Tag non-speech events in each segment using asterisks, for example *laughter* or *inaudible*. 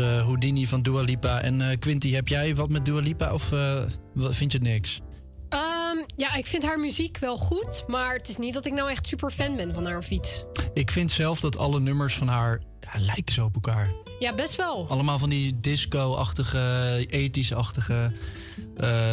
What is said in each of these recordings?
uh, Houdini van Dua Lipa. En uh, Quinty, heb jij wat met Dua Lipa of uh, vind je het niks? Um, ja, ik vind haar muziek wel goed. Maar het is niet dat ik nou echt super fan ben van haar of iets. Ik vind zelf dat alle nummers van haar ja, lijken zo op elkaar. Ja, best wel. Allemaal van die disco-achtige, ethisch-achtige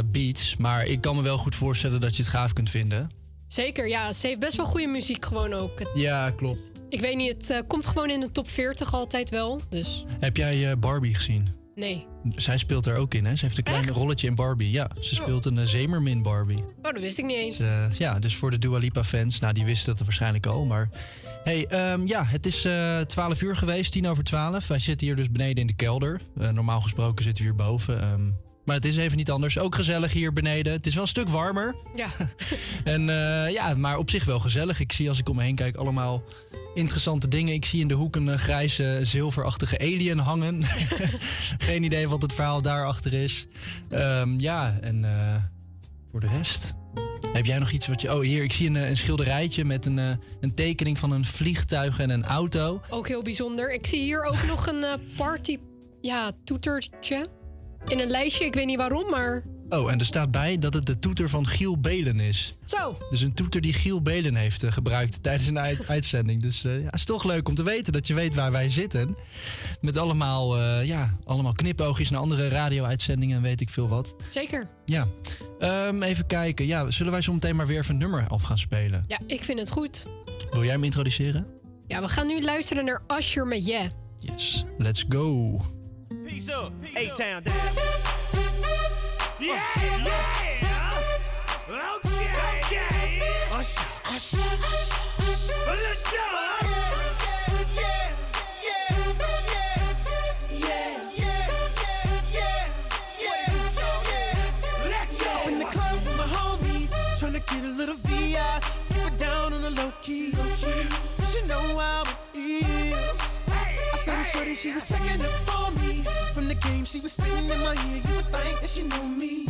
beats. Maar ik kan me wel goed voorstellen dat je het gaaf kunt vinden. Zeker, ja. Ze heeft best wel goede muziek gewoon ook. Ja, klopt. Ik weet niet, het uh, komt gewoon in de top 40 altijd wel. Dus. Heb jij uh, Barbie gezien? Nee. Zij speelt er ook in, hè? Ze heeft een klein Echt? rolletje in Barbie. Ja, ze oh. speelt een uh, Zemermin Barbie. Oh, dat wist ik niet eens. Dus, ja, dus voor de Dua Lipa fans, nou, die wisten dat waarschijnlijk al. Maar hey, um, ja, het is 12 uur geweest, 10 over 12. Wij zitten hier dus beneden in de kelder. normaal gesproken zitten we hier boven. Um, maar het is even niet anders. Ook gezellig hier beneden. Het is wel een stuk warmer. Ja. *laughs* en uh, ja, maar op zich wel gezellig. Ik zie als ik om me heen kijk allemaal interessante dingen. Ik zie in de hoek een uh, grijze, zilverachtige alien hangen. *laughs* Geen idee wat het verhaal daarachter is. Um, ja, en uh, voor de rest. Heb jij nog iets wat je. Oh, hier, ik zie een, een schilderijtje met een, een tekening van een vliegtuig en een auto. Ook heel bijzonder. Ik zie hier ook nog een party. Ja, toetertje in een lijstje. Ik weet niet waarom, maar... Oh, en er staat bij dat het de toeter van Giel Belen is. Zo. Dus een toeter die Giel Belen heeft uh, gebruikt tijdens een *laughs* uitzending. Dus uh, ja, het is toch leuk om te weten dat je weet waar wij zitten. Met allemaal, uh, ja, allemaal knipoogjes naar andere radio-uitzendingen en weet ik veel wat. Zeker. Ja. Um, even kijken. Ja, zullen wij zo meteen maar weer even een nummer af gaan spelen? Ja, ik vind het goed. Wil jij hem introduceren? Ja, we gaan nu luisteren naar Asher met Yeah. Yes, let's go. Peace up, A-Town down. Yeah, yeah. Okay, okay. Usher, usher, usher. Let's go. Get a little VI, keep it down on the low key. She know how it is. I saw the shorty, she was the game, she was spitting in oh, my ear. You would think that she knew me.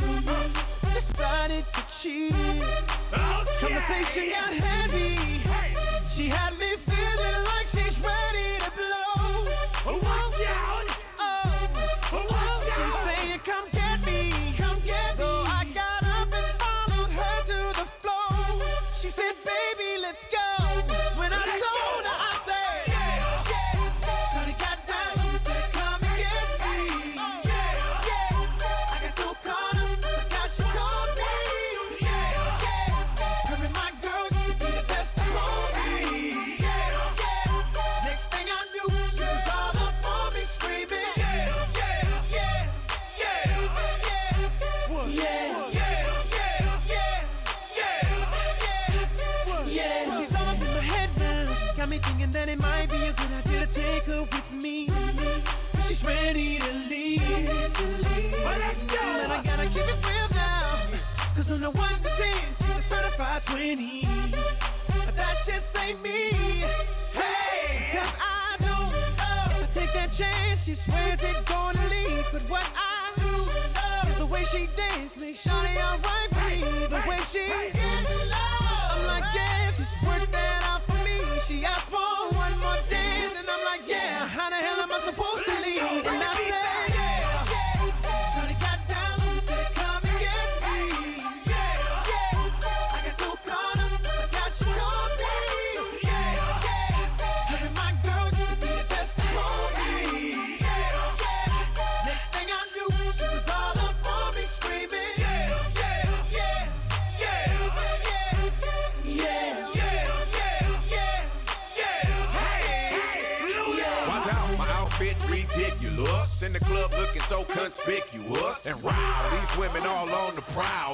Decided to cheat. Oh, okay. Conversation got heavy.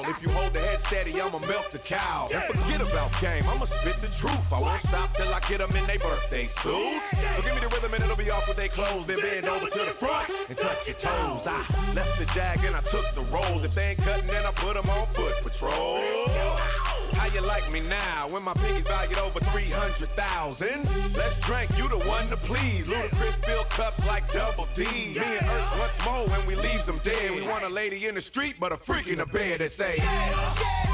If you hold the head steady, I'ma milk the cow. And forget about game, I'ma spit the truth. I won't stop till I get them in their birthday suits. So give me the rhythm and it'll be off with their clothes. Then bend over to the front and touch your toes. I left the jag and I took the rolls. If they ain't cutting, then I put them on foot patrol. How you like me now when my piggy's valued over 300,000? Let's drink, you the one to please. Ludacris fill cups like double D. Me and Ursh once more when we leaves them dead. We want a lady in the street, but a freak in the bed that say, yeah, yeah.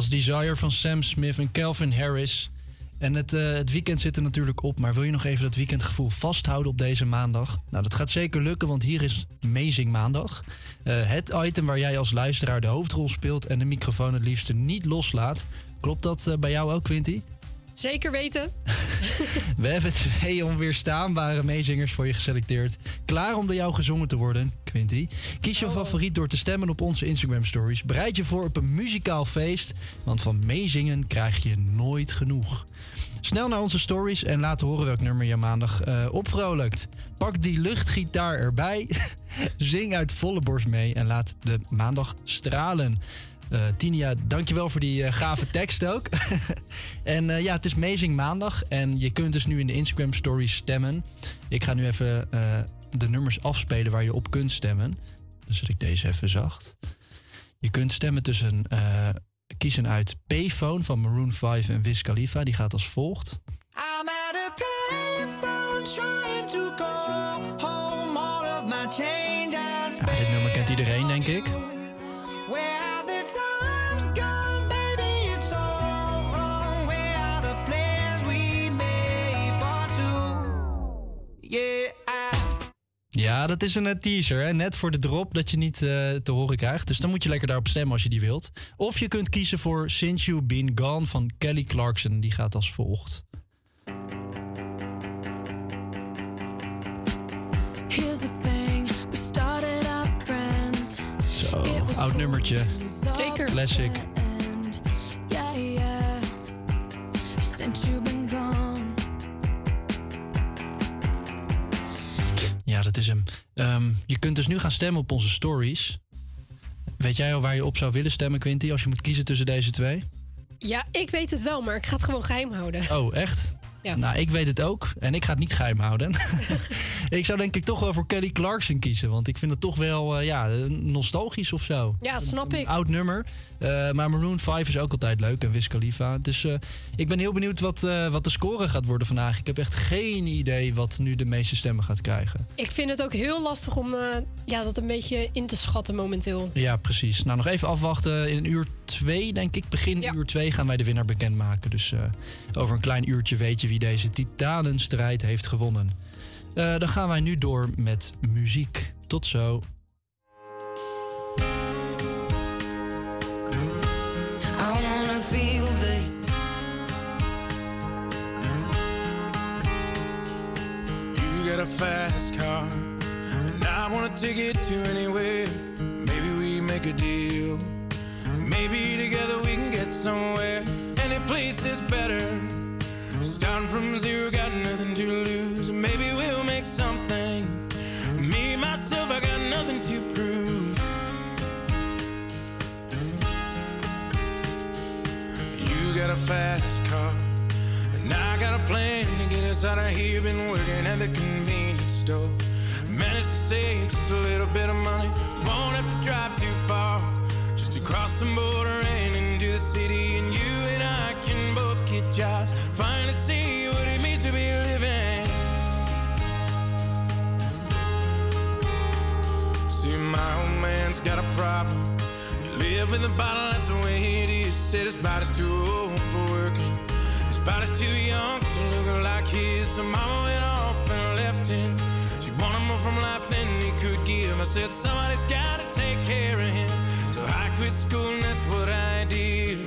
Was Desire van Sam Smith en Calvin Harris. En het, uh, het weekend zit er natuurlijk op, maar wil je nog even dat weekendgevoel vasthouden op deze maandag? Nou, dat gaat zeker lukken, want hier is Amazing Maandag. Uh, het item waar jij als luisteraar de hoofdrol speelt en de microfoon het liefste niet loslaat. Klopt dat uh, bij jou ook, Quinty? Zeker weten. *laughs* We hebben twee onweerstaanbare meezingers voor je geselecteerd. Klaar om door jou gezongen te worden, Quinty. Kies je oh. favoriet door te stemmen op onze Instagram stories. Bereid je voor op een muzikaal feest, want van meezingen krijg je nooit genoeg. Snel naar onze stories en laat horen welk nummer je maandag uh, opvrolijkt. Pak die luchtgitaar erbij, *laughs* zing uit volle borst mee en laat de maandag stralen. Uh, Tinia, dankjewel voor die uh, gave tekst ook. *laughs* en uh, ja, het is Amazing Maandag. En je kunt dus nu in de Instagram stories stemmen. Ik ga nu even de nummers afspelen waar je op kunt stemmen. Dan zet ik deze even zacht. Je kunt stemmen tussen... kiezen uit Payphone van Maroon 5 en Wiz Khalifa. Die gaat als volgt. I'm at a payphone trying to go home all of my change ja, dit nummer kent iedereen, denk ik. Ja, dat is een eh, teaser. Hè? Net voor de drop dat je niet eh, te horen krijgt. Dus dan moet je lekker daarop stemmen als je die wilt. Of je kunt kiezen voor Since You Been Gone van Kelly Clarkson. Die gaat als volgt. Oud nummertje. Zeker. Classic. Ja, dat is hem. Ehm, je kunt dus nu gaan stemmen op onze stories. Weet jij al waar je op zou willen stemmen, Quinty, als je moet kiezen tussen deze twee? Ja, ik weet het wel, maar ik ga het gewoon geheim houden. Oh, echt? Ja. Nou, ik weet het ook. En ik ga het niet geheim houden. *laughs* ik zou denk ik toch wel voor Kelly Clarkson kiezen. Want ik vind het toch wel eh, ja, nostalgisch of zo. Ja, snap Een ik. oud nummer. Eh, maar Maroon 5 is ook altijd leuk. En Wiz Khalifa. Dus eh, ik ben heel benieuwd wat, eh, wat de score gaat worden vandaag. Ik heb echt geen idee wat nu de meeste stemmen gaat krijgen. Ik vind het ook heel lastig om ja, dat een beetje in te schatten momenteel. Ja, precies. Nou, nog even afwachten. In uur 2, denk ik, begin Ja. uur 2 gaan wij de winnaar bekendmaken. Dus over een klein uurtje weet je wie deze titanenstrijd heeft gewonnen. Dan gaan wij nu door met muziek. Tot zo. A fast car, and I wanna take it to anywhere. Maybe we make a deal. Maybe together we can get somewhere. Any place is better. Starting from zero, got nothing to lose. Out of here. Been working at the convenience store. Managed to save just a little bit of money. Won't have to drive too far, just to cross the border and into the city. And you and I can both get jobs. Finally see what it means to be living. See, my old man's got a problem. You live with a bottle, that's the way it is. Said his body's too old for working. His body's too young to like his. So mama went off and left him. She wanted more from life than he could give. I said, somebody's gotta take care of him. So I quit school and that's what I did.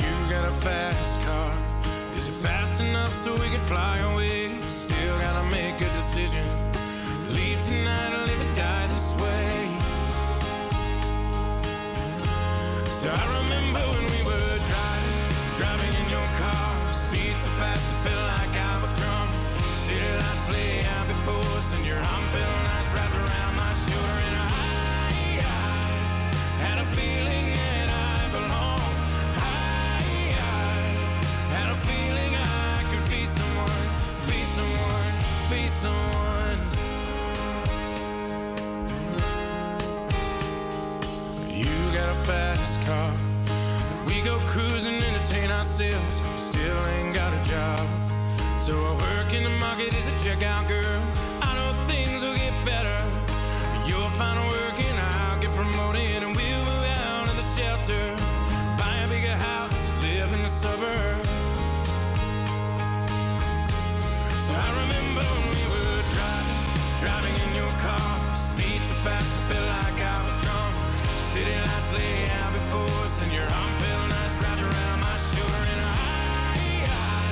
You got a fast car. Is it fast enough so we can fly away? Still gotta make a decision. Leave tonight or live or die this way. So I remember when we someone. You got a fast car. We go cruising, entertain ourselves. Still ain't got a job. So I work in the market as a checkout girl. Fast, I felt like I was drunk. City lights lay out before us, and your arm felt nice wrapped around my shoulder. And I, I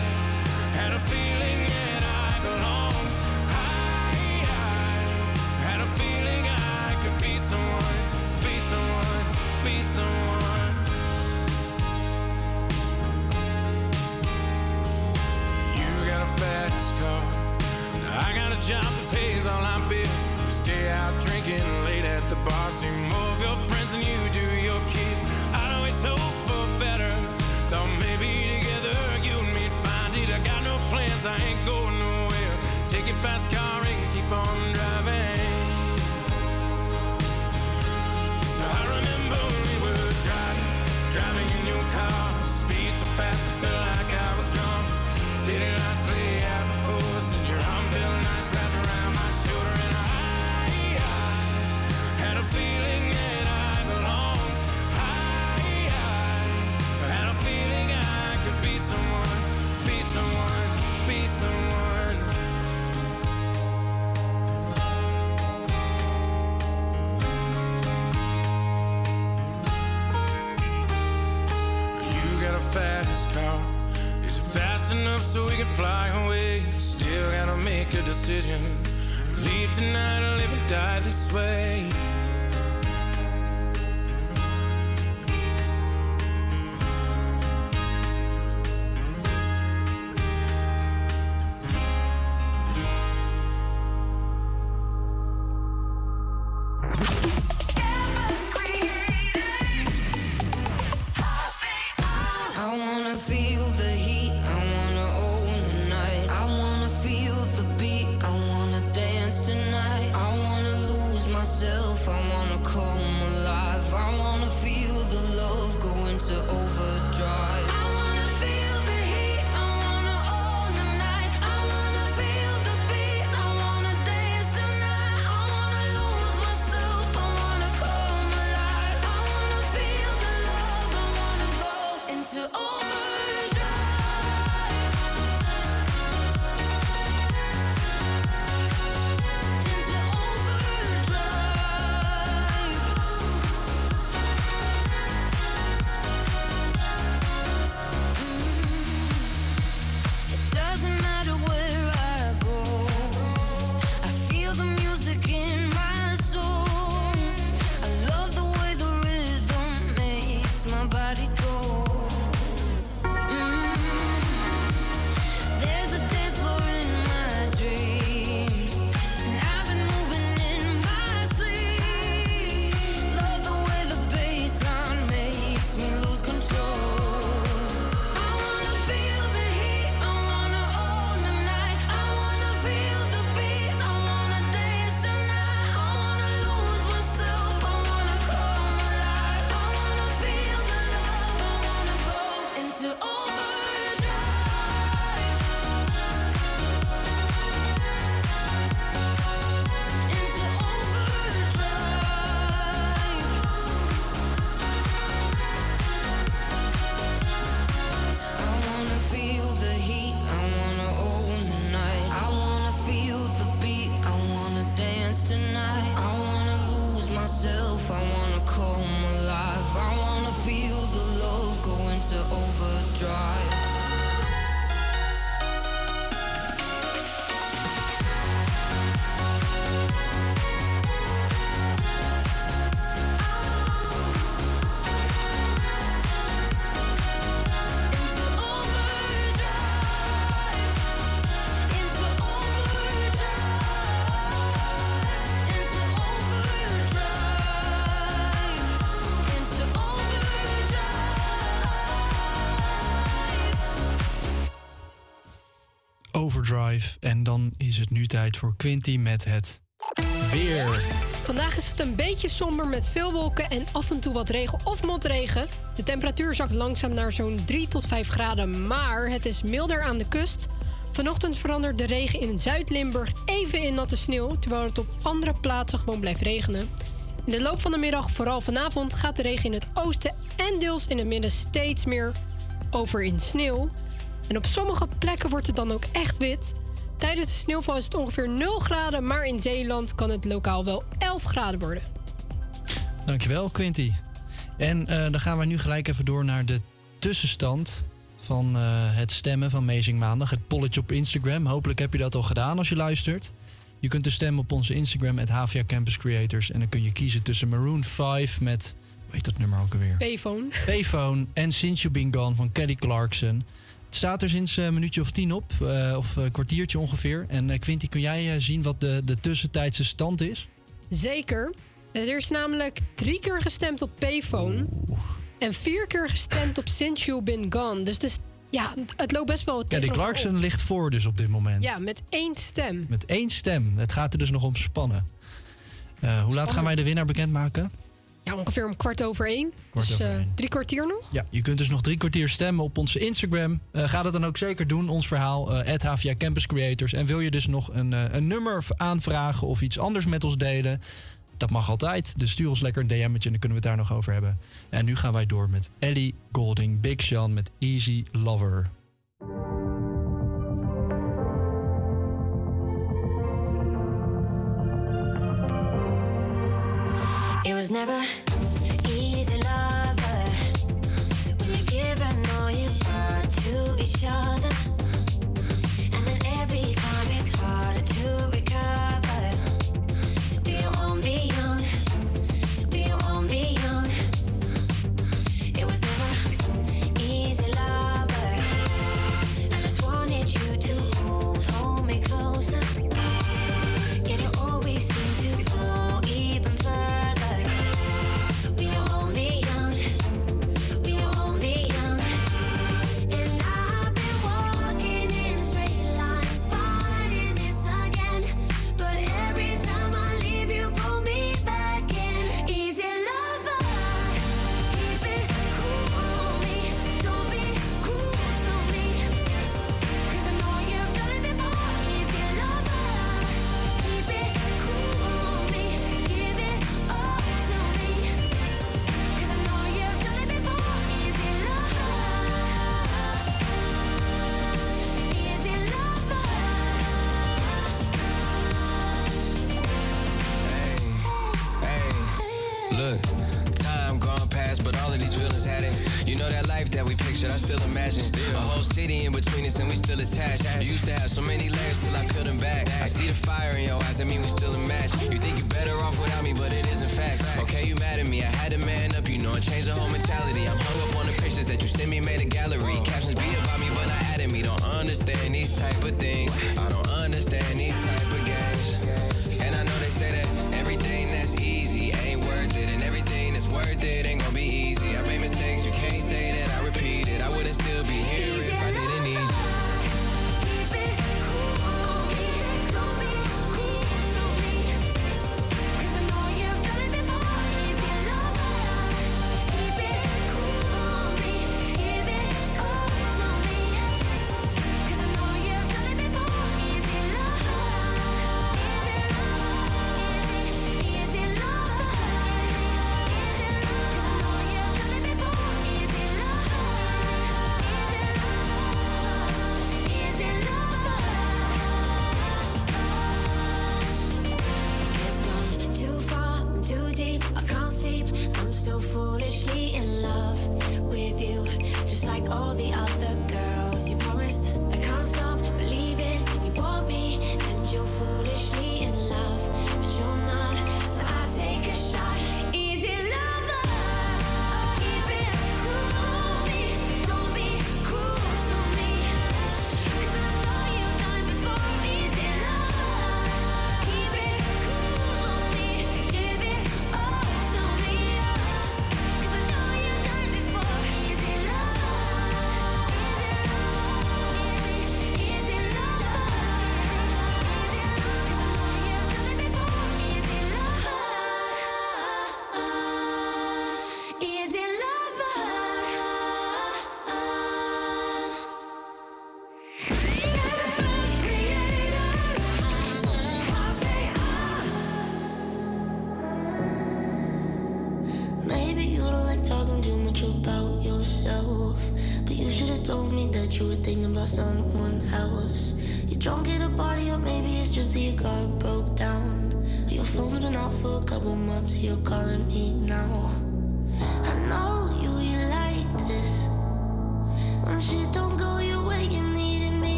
had a feeling that I belonged. I, I had a feeling I could be someone, be someone, be someone. You got a fast car. I got a job that pays all our bills. Stay out drinking late at the bar. See more of your friends than you do your kids. I'd always hope for better. Thought maybe together you and me'd find it. I got no plans, I ain't going nowhere. Take your fast car and keep on driving. So I remember we were driving, driving in your car. Speed so fast, I felt like I was drunk. City lights Leave tonight or live and die this way. Overdrive. En dan is het nu tijd voor Quinty met het weer. Vandaag is het een beetje somber met veel wolken en af en toe wat regen of motregen. De temperatuur zakt langzaam naar zo'n 3 tot 5 graden, maar het is milder aan de kust. Vanochtend verandert de regen in Zuid-Limburg even in natte sneeuw, terwijl het op andere plaatsen gewoon blijft regenen. In de loop van de middag, vooral vanavond, gaat de regen in het oosten en deels in het midden steeds meer over in sneeuw. En op sommige plekken wordt het dan ook echt wit. Tijdens de sneeuwval is het ongeveer 0 graden, maar in Zeeland kan het lokaal wel 11 graden worden. Dankjewel, Quinty. En eh, dan gaan we nu gelijk even door naar de tussenstand van eh, het stemmen van Amazing Maandag. Het polletje op Instagram. Hopelijk heb je dat al gedaan als je luistert. Je kunt dus stemmen op onze Instagram, het HVA Campus Creators. En dan kun je kiezen tussen Maroon 5 met... Hoe heet dat nummer ook alweer? Payphone. Payphone en Since You Been Gone van Kelly Clarkson. Het staat er sinds een minuutje of tien op, eh, of een kwartiertje ongeveer. En eh, Quinty, kun jij eh, zien wat de, de tussentijdse stand is? Zeker. Er is namelijk drie keer gestemd op Payphone. En vier keer gestemd op Since You Been Gone. Dus het, is, ja, het loopt best wel tegen elkaar Clarkson op. ligt voor dus op dit moment. Ja, met één stem. Met één stem. Het gaat er dus nog om spannen. Eh, hoe laat gaan wij de winnaar bekendmaken? Ja, ongeveer om kwart over één. Kwart dus over eh, drie kwartier nog. Ja, je kunt dus nog drie kwartier stemmen op onze Instagram. Eh, ga dat dan ook zeker doen, ons verhaal, eh HVA Campus Creators. En wil je dus nog een, een nummer aanvragen of iets anders met ons delen? Dat mag altijd. Dus stuur ons lekker een DM'tje en dan kunnen we het daar nog over hebben. En nu gaan wij door met Ellie Golding, Big Sean met Easy Lover. It was never easy, lover. When you've all you got to be sure. city in between us and we still attached. You used to have so many layers till I peeled them back. I see the fire in your eyes, that mean we still a match. You think you're better off without me, but it isn't fact. Okay, you mad at me, I had to man up, you know, I changed the whole mentality. I'm hung up on the pictures that you sent me, made a gallery. Captions be about me, but I added me. Don't understand these type of things. I don't understand these type of games. And I know they say that everything that's easy ain't worth it, and everything that's worth it ain't gonna be easy. I made mistakes, you can't say that I repeat it. I wouldn't still be here.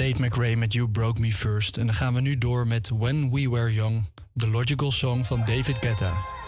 Tate McRae met You Broke Me First. En dan gaan we nu door met When We Were Young, de Logical Song van David Guetta.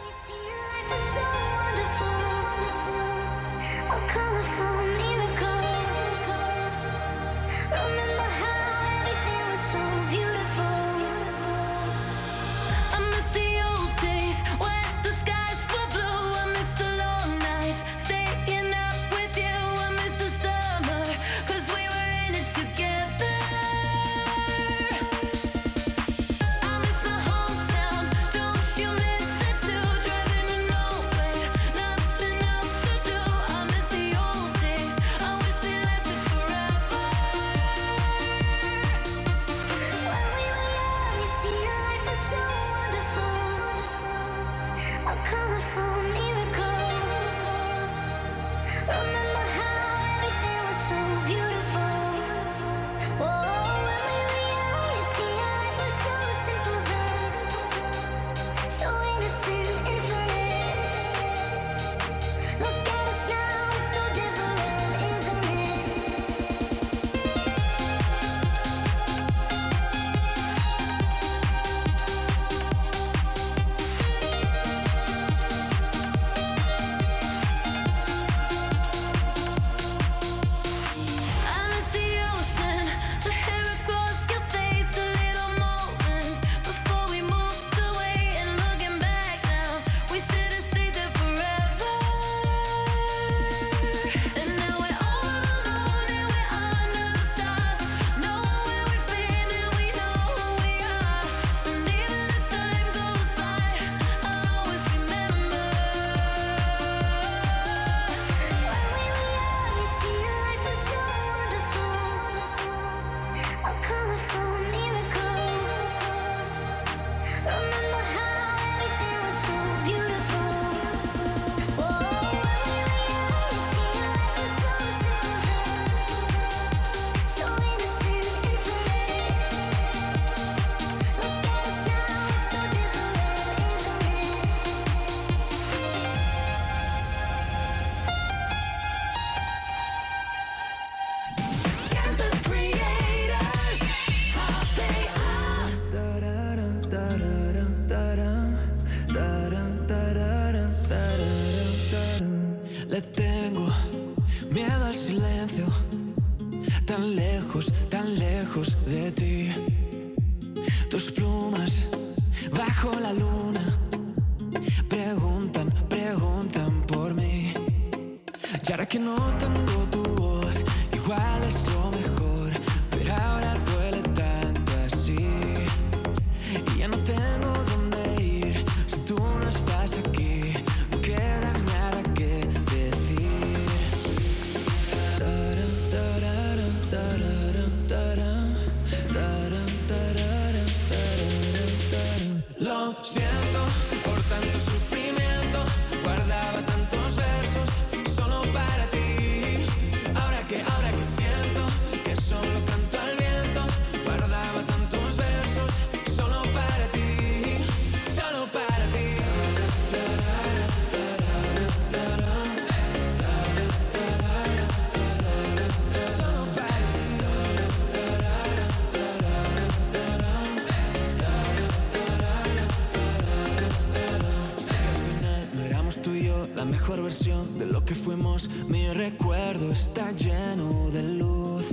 que fuimos, mi recuerdo está lleno de luz.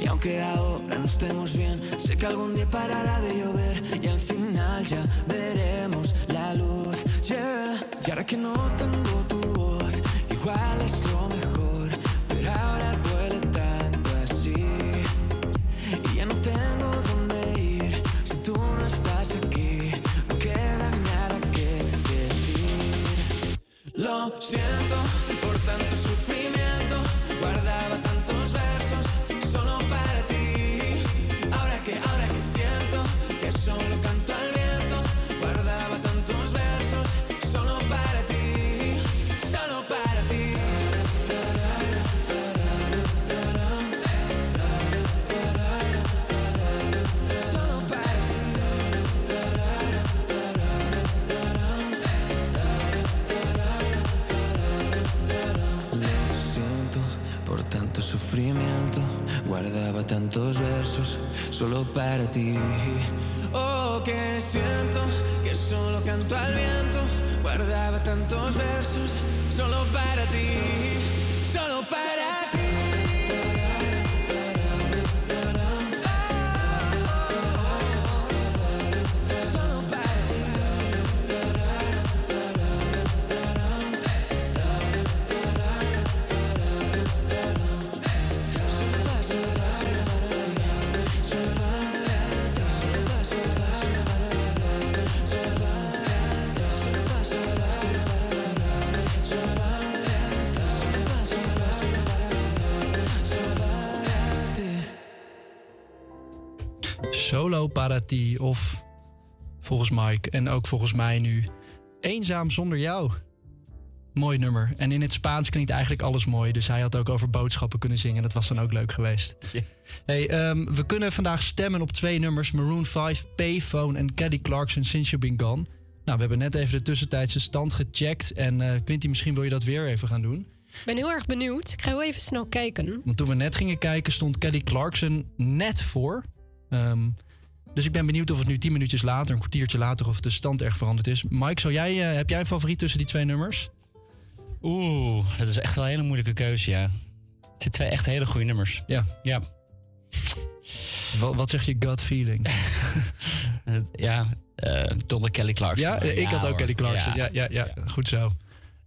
Y aunque ahora no estemos bien, sé que algún día parará de llover y al final ya veremos la luz. Yeah. Y ahora que no tengo tu voz, igual es Parati of volgens Mike en ook volgens mij nu Eenzaam zonder jou. Mooi nummer. En in het Spaans klinkt eigenlijk alles mooi. Dus hij had ook over boodschappen kunnen zingen. Dat was dan ook leuk geweest. Hey, ehm, we kunnen vandaag stemmen op twee nummers. Maroon 5, Payphone en Kelly Clarkson, Since You've Been Gone. Nou, we hebben net even de tussentijdse stand gecheckt. En eh Quinty, misschien wil je dat weer even gaan doen. Ik ben heel erg benieuwd. Ik ga heel even snel kijken. Want toen we net gingen kijken, stond Kelly Clarkson net voor. Ehm, dus ik ben benieuwd of het nu tien minuutjes later, een kwartiertje later, of de stand erg veranderd is. Mike, zou jij, eh, heb jij een favoriet tussen die twee nummers? Oeh, dat is echt wel een hele moeilijke keuze, ja. Het zijn twee echt hele goede nummers. Ja. Ja. Wat, wat zeg je gut feeling? *laughs* Ja, eh tot de Kelly Clarkson. ja, ik had ook hoor. Kelly Clarkson. Ja, ja, ja, goed zo.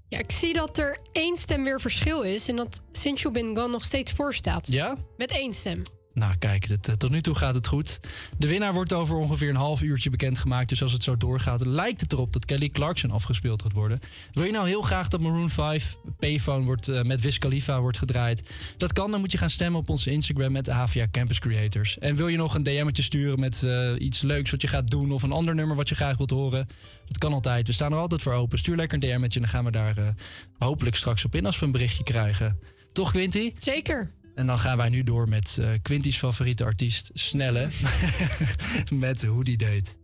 Ja, ik zie dat er één stem weer verschil is. En dat Since You Been Gone nog steeds voor staat. Ja? Met één stem. Nou, kijk, dit, eh, tot nu toe gaat het goed. De winnaar wordt over ongeveer een half uurtje bekendgemaakt. Dus als het zo doorgaat, lijkt het erop dat Kelly Clarkson afgespeeld gaat worden. Wil je nou heel graag dat Maroon 5 Payphone wordt, eh, met Wiz Khalifa wordt gedraaid? Dat kan, dan moet je gaan stemmen op onze Instagram met HVA Campus Creators. En wil je nog een DM'tje sturen met eh, iets leuks wat je gaat doen... of een ander nummer wat je graag wilt horen? Dat kan altijd. We staan er altijd voor open. Stuur lekker een DM'tje en dan gaan we daar hopelijk straks op in als we een berichtje krijgen. Toch, Quinty? Zeker. En dan gaan wij nu door met eh Quinty's favoriete artiest, Snelle. *laughs* met Hoe die deed.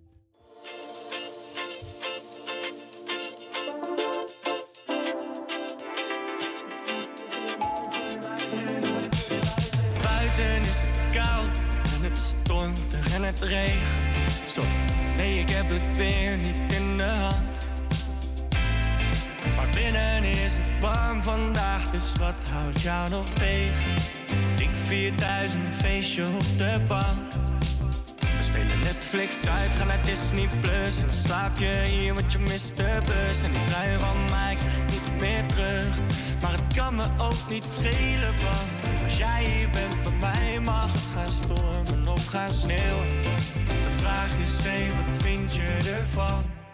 Buiten is het koud en het stormt en het regent. Zo, nee, ik heb het weer niet in de hand. Binnen is het warm vandaag, dus wat houdt jou nog tegen? Ik vier feestje op de bank. We spelen Netflix uit, gaan naar Disney Plus. En dan slaap je hier, want je mist de bus. En ik rij van mij niet meer terug. Maar het kan me ook niet schelen, want als jij hier bent bij mij, mag het gaan stormen of gaan sneeuwen. De vraag is, hé, wat vind je ervan?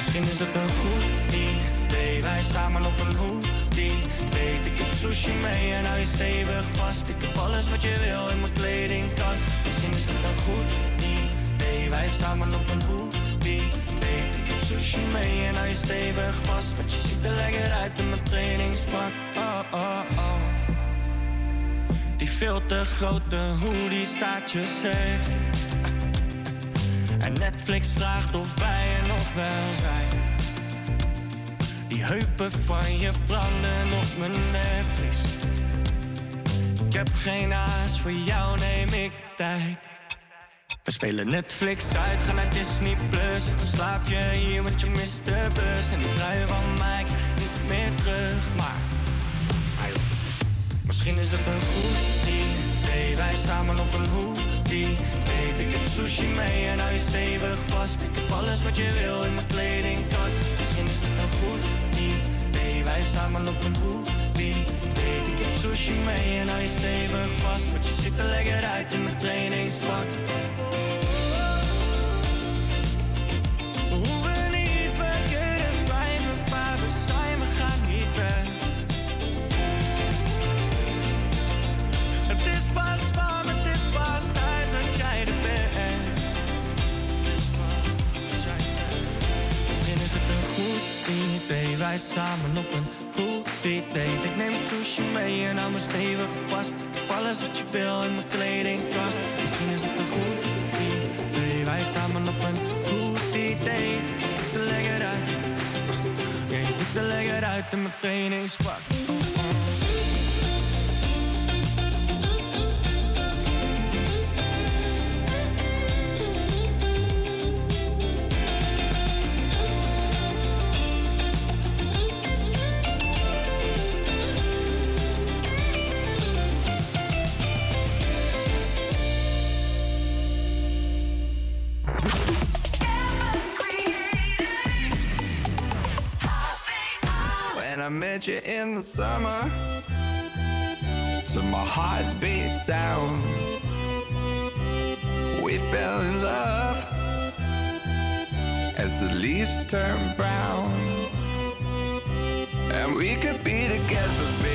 Misschien is het een goed idee. Wij samen op een hoodie. Weet ik heb sushi mee en hou je stevig vast. Ik heb alles wat je wil in mijn kledingkast. Misschien is het een goed idee. Wij samen op een hoodie. Weet ik heb sushi mee en hou je stevig vast. Want je ziet er lekker uit in mijn trainingspak. Oh, oh, oh. Die veel te grote hoodie staat je sexy. En Netflix vraagt of wij er nog wel zijn. Die heupen van je branden op mijn Netflix. Ik heb geen haast, voor jou neem ik tijd. We spelen Netflix uit, gaan naar Disney Plus. Dan slaap je hier, want je mist de bus. En die trui van mij niet meer terug, maar... ah. Misschien is het een goed idee. Wij samen op een Babe, ik heb sushi mee en hou je stevig vast. Ik heb alles wat je wil in mijn kledingkast. Misschien is het een goed idee. Wij samen op een hoodie. Babe, ik heb sushi mee en hou je stevig vast. Want je ziet er lekker uit in mijn trainingspak. Idee, wij samen op een goed date. Ik neem sushi mee en hou me stevig vast. Heb alles wat je wil in mijn kledingkast. Misschien is het een goed idee, wij samen op een goed idee. Je ziet er lekker uit, ja, je ziet er lekker uit in mijn trainingspak. Met you in the summer, to my heartbeat sound, we fell in love as the leaves turn brown. And we could be together,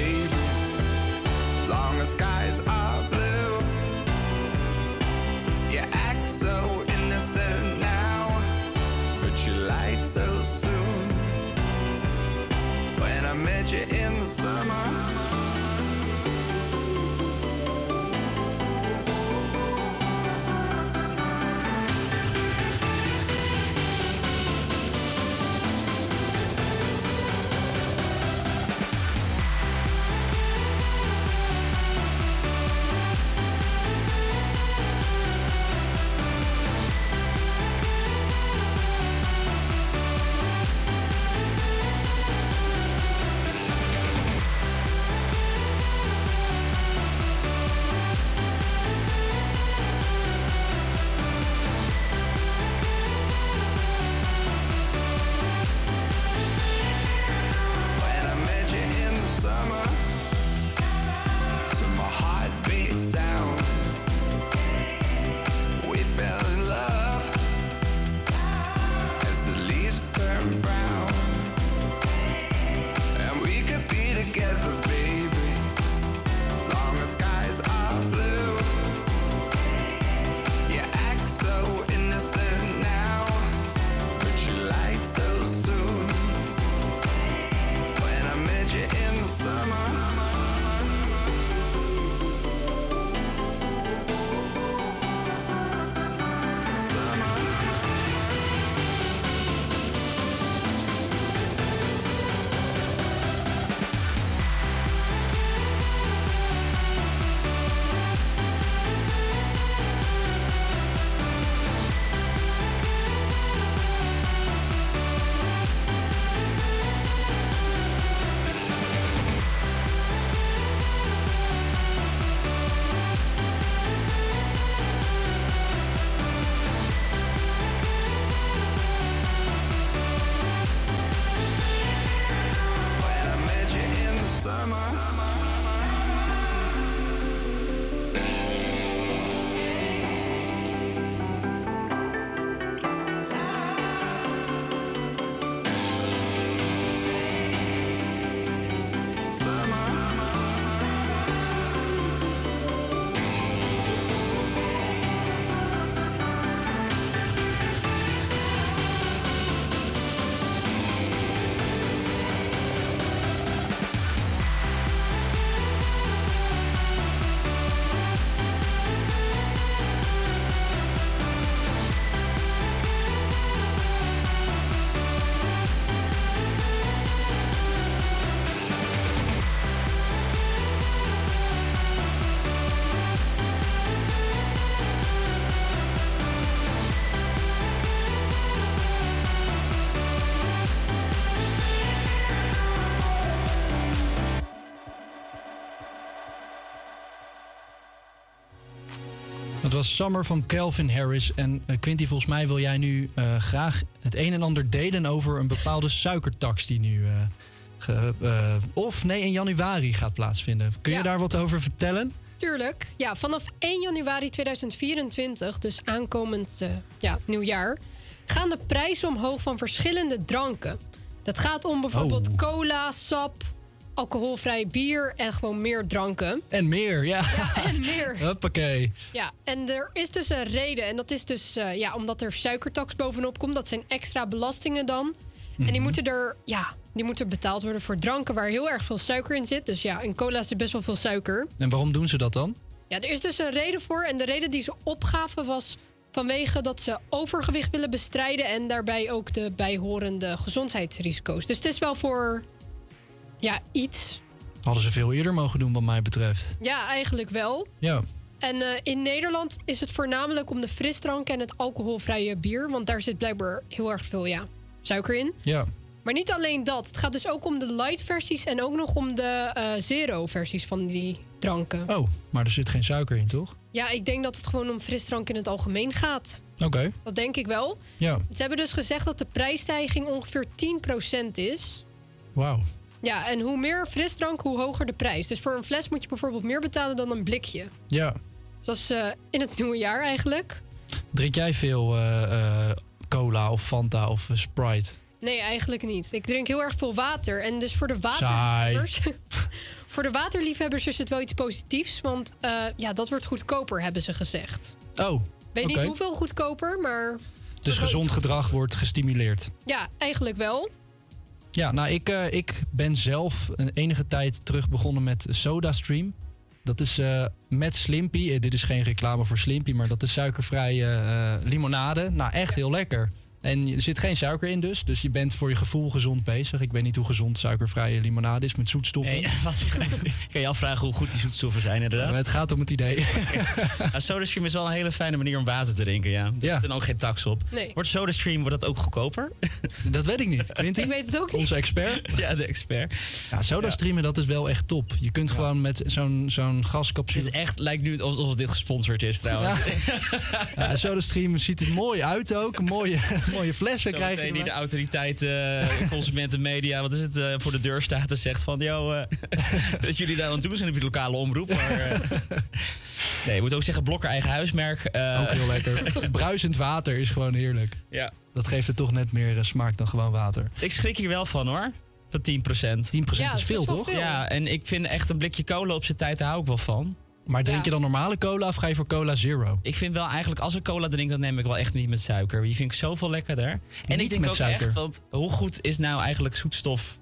was Summer van Calvin Harris. En eh, Quinty, volgens mij wil jij nu eh, graag het een en ander delen over een bepaalde *laughs* suikertax die nu. eh, ge- of nee, in januari gaat plaatsvinden. Kun je daar wat over vertellen? Tuurlijk. Ja, vanaf 1 januari 2024, dus aankomend ja, nieuwjaar, gaan de prijzen omhoog van verschillende dranken. Dat gaat om bijvoorbeeld Oh. cola, sap, alcoholvrij bier en gewoon meer dranken. En meer, ja. En meer. *laughs* Hoppakee. Ja, en er is dus een reden. En dat is dus eh, ja, omdat er suikertax bovenop komt. Dat zijn extra belastingen dan. En Mhm. die moeten er, ja, die moeten betaald worden voor dranken waar heel erg veel suiker in zit. Dus ja, in cola zit best wel veel suiker. En waarom doen ze dat dan? Ja, er is dus een reden voor. En de reden die ze opgaven was vanwege dat ze overgewicht willen bestrijden. En daarbij ook de bijhorende gezondheidsrisico's. Dus het is wel voor, ja, iets. Hadden ze veel eerder mogen doen, wat mij betreft. Ja, eigenlijk wel. Ja. En eh, in Nederland is het voornamelijk om de frisdrank en het alcoholvrije bier. Want daar zit blijkbaar heel erg veel ja, suiker in. Ja. Maar niet alleen dat. Het gaat dus ook om de light versies en ook nog om de eh, zero versies van die dranken. Oh, maar er zit geen suiker in, toch? Ja, ik denk dat het gewoon om frisdrank in het algemeen gaat. Oké. Dat denk ik wel. Ja. Ze hebben dus gezegd dat de prijsstijging ongeveer 10% is. Wauw. Ja, en hoe meer frisdrank, hoe hoger de prijs. Dus voor een fles moet je bijvoorbeeld meer betalen dan een blikje. Ja. Dus dat is eh, in het nieuwe jaar eigenlijk. Drink jij veel eh, eh, cola of Fanta of Sprite? Nee, eigenlijk niet. Ik drink heel erg veel water. En dus voor de waterliefhebbers... *laughs* voor de waterliefhebbers is het wel iets positiefs. Want ja, dat wordt goedkoper, hebben ze gezegd. Oh, Weet niet hoeveel goedkoper, maar Dus gezond gedrag wordt gestimuleerd. ja, eigenlijk wel. Ja, nou, ik, eh, ik ben zelf een enige tijd terug begonnen met SodaStream. Dat is eh, met Slimpy. Eh, dit is geen reclame voor Slimpy, maar dat is suikervrije limonade. Nou, echt heel lekker. En er zit geen suiker in dus. Dus je bent voor je gevoel gezond bezig. Ik weet niet hoe gezond suikervrije limonade is met zoetstoffen. Nee, *laughs* wat, ik kan je afvragen hoe goed die zoetstoffen zijn, inderdaad. Maar het gaat om het idee. *laughs* Ja, SodaStream is wel een hele fijne manier om water te drinken, ja. Er Ja. zit dan ook geen tax op. Nee. Wordt SodaStream wordt dat ook goedkoper? dat weet ik niet. *laughs* Quinty, Ik weet het ook niet. onze expert. ja, de expert. Ja, SodaStreamen, dat is wel echt top. Je kunt gewoon met zo'n zo'n Het gascapsule... is echt, lijkt nu alsof dit gesponsord is trouwens. Ja, SodaStream ziet er mooi uit ook. Mooie, mooie flessen Zo krijgen die de autoriteit, eh consumenten, media, wat is het, eh, voor de deur staat en zegt van, yo, eh, *laughs* dat jullie daar aan toe zijn op je lokale omroep. Maar, *laughs* nee, ik moet ook zeggen, Blokker eigen huismerk. eh, Ook heel lekker. *laughs* Bruisend water is gewoon heerlijk. ja. Dat geeft het toch net meer smaak dan gewoon water. 10% Ik schrik hier wel van hoor, van 10%. Ja, is dat is veel, toch? veel. Ja, en ik vind echt een blikje cola op zijn tijd, daar hou ik wel van. Maar drink Ja. je dan normale cola of ga je voor cola zero? Ik vind wel eigenlijk, als ik cola drink, dan neem ik wel echt niet met suiker. Die vind ik zoveel lekkerder. En Niet ik denk met ook suiker. echt, want hoe goed is nou eigenlijk zoetstof?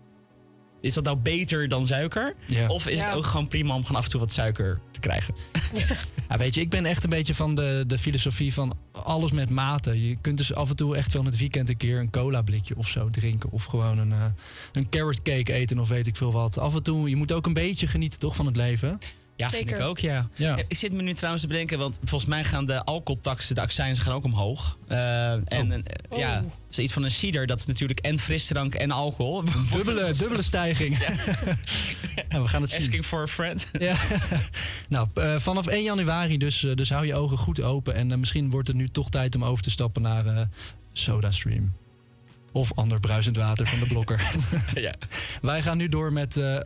Is dat nou beter dan suiker? Ja. Of is Ja. het ook gewoon prima om gewoon af en toe wat suiker te krijgen? *laughs* Ja, weet je, ik ben echt een beetje van de, de filosofie van alles met mate. Je kunt dus af en toe echt wel in het weekend een keer een cola blikje of zo drinken. Of gewoon een, eh, een carrot cake eten of weet ik veel wat. Af en toe, je moet ook een beetje genieten toch van het leven. Ja, vind Zeker. ik ook, ja. Ja. Ik zit me nu trouwens te bedenken, want volgens mij gaan de alcoholtaxen, de accijns gaan ook omhoog. Eh, en eh, Oh. ja, zoiets van een cider, dat is natuurlijk en frisdrank en alcohol. *laughs* Dubbele, dubbele stijging. *laughs* Ja. we gaan het zien. Asking for a friend. Ja. *laughs* nou, eh, vanaf 1 januari dus, eh, dus hou je ogen goed open. En eh, misschien wordt het nu toch tijd om over te stappen naar eh SodaStream. Of ander bruisend water van de blokker. ja. Wij gaan nu door met eh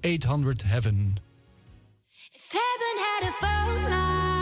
0800 Heaven. If heaven had a phone line,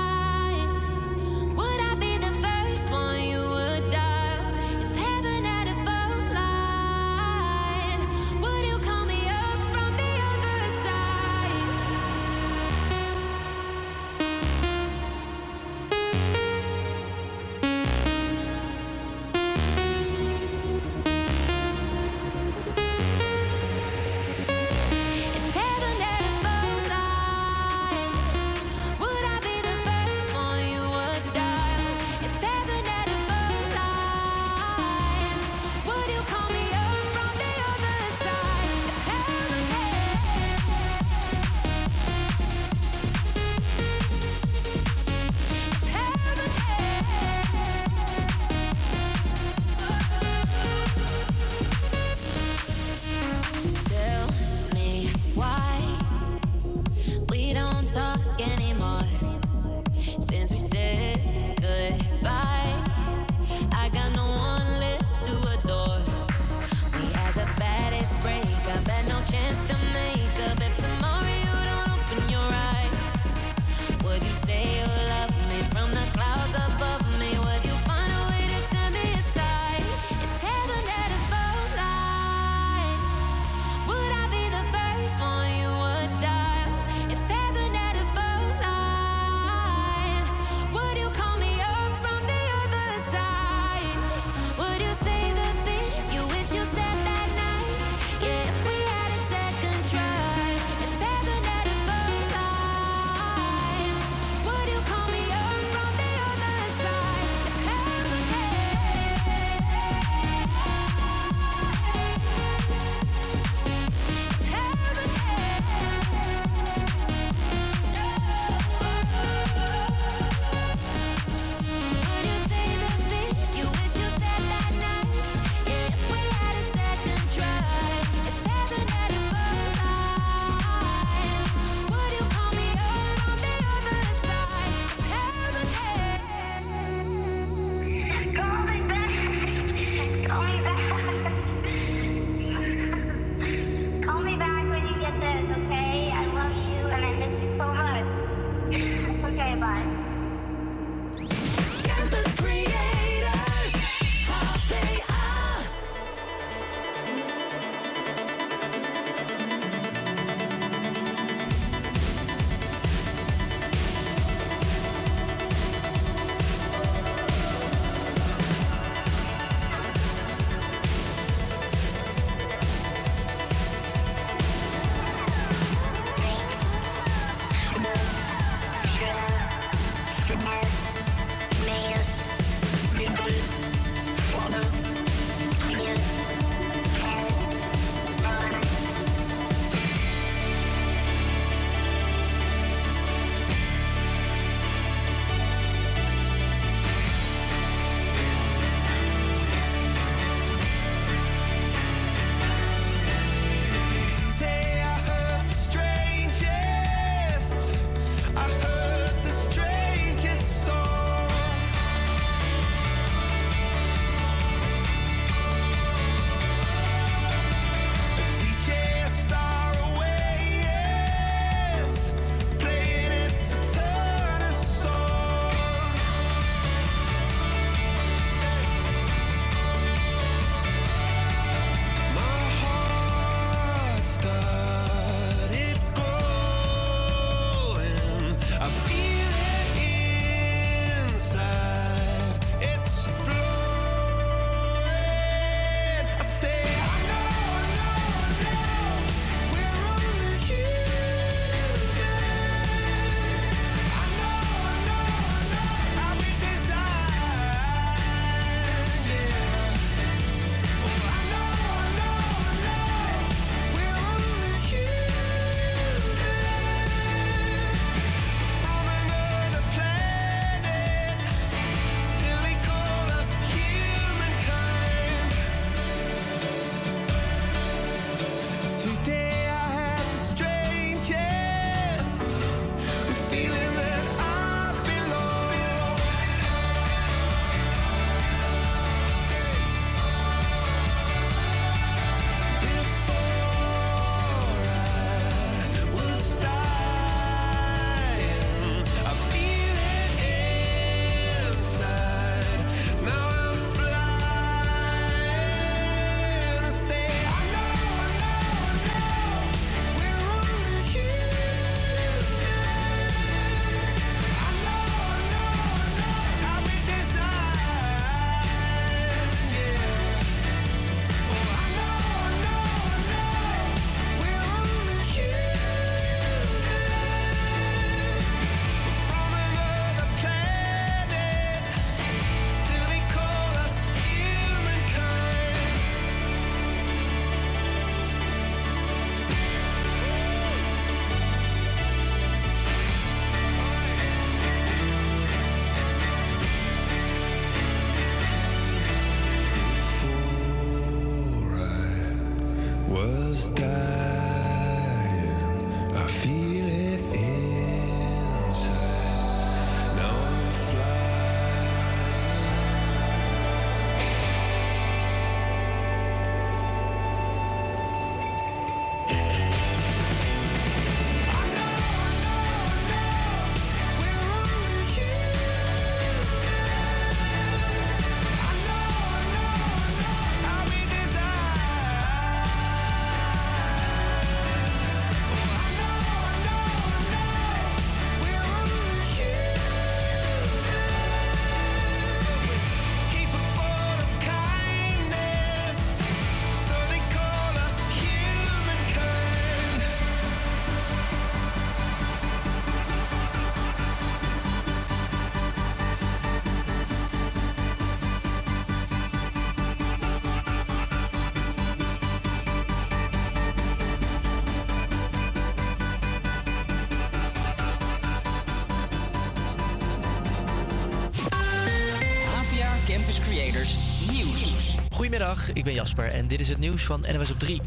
Ik ben Jasper en dit is het nieuws van NWS op 3.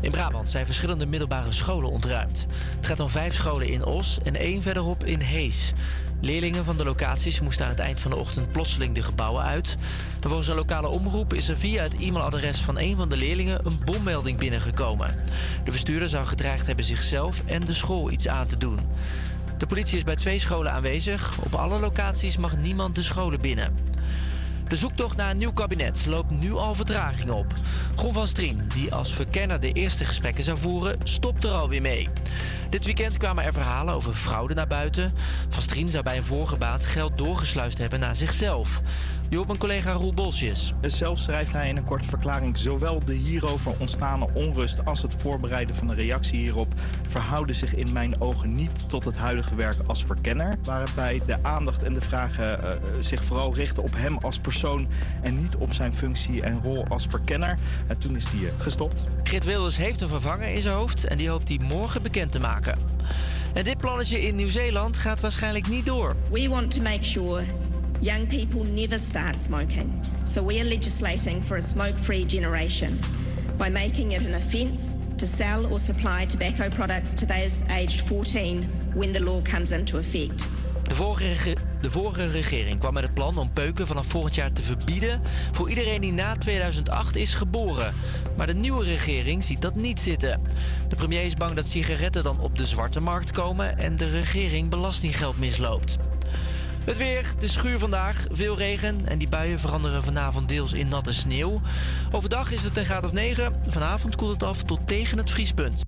In Brabant zijn verschillende middelbare scholen ontruimd. Het gaat om vijf scholen in Os en één verderop in Hees. Leerlingen van de locaties moesten aan het eind van de ochtend plotseling de gebouwen uit. En volgens een lokale omroep is er via het e-mailadres van een van de leerlingen een bommelding binnengekomen. De bestuurder zou gedreigd hebben zichzelf en de school iets aan te doen. De politie is bij twee scholen aanwezig. Op alle locaties mag niemand de scholen binnen. De zoektocht naar een nieuw kabinet loopt nu al vertraging op. Gon van Strien, die als verkenner de eerste gesprekken zou voeren, stopt er alweer mee. Dit weekend kwamen er verhalen over fraude naar buiten. Van Strien zou bij een vorige baan geld doorgesluist hebben naar zichzelf. Je hoort mijn collega Roel Bosjes. Zelf schrijft hij in een korte verklaring: Zowel de hierover ontstane onrust als het voorbereiden van de reactie hierop verhouden zich in mijn ogen niet tot het huidige werk als verkenner. Waarbij de aandacht en de vragen eh, zich vooral richten op hem als persoon en niet op zijn functie en rol als verkenner. En toen is hij eh, gestopt. Grit Wilders heeft een vervanger in zijn hoofd en die hoopt hij morgen bekend te maken. En dit plannetje in Nieuw-Zeeland gaat waarschijnlijk niet door. We want to make sure young people never start smoking. So we are legislating for a smoke free generation by making it an offence to sell or supply tobacco products to those aged 14 when the law comes into effect. De vorige, de vorige regering kwam met het plan om peuken vanaf volgend jaar te verbieden voor iedereen die na 2008 is geboren. Maar de nieuwe regering ziet dat niet zitten. De premier is bang dat sigaretten dan op de zwarte markt komen en de regering belastinggeld misloopt. Het weer, het is schuur vandaag, veel regen en die buien veranderen vanavond deels in natte sneeuw. Overdag is het een graad of 9, vanavond koelt het af tot tegen het vriespunt.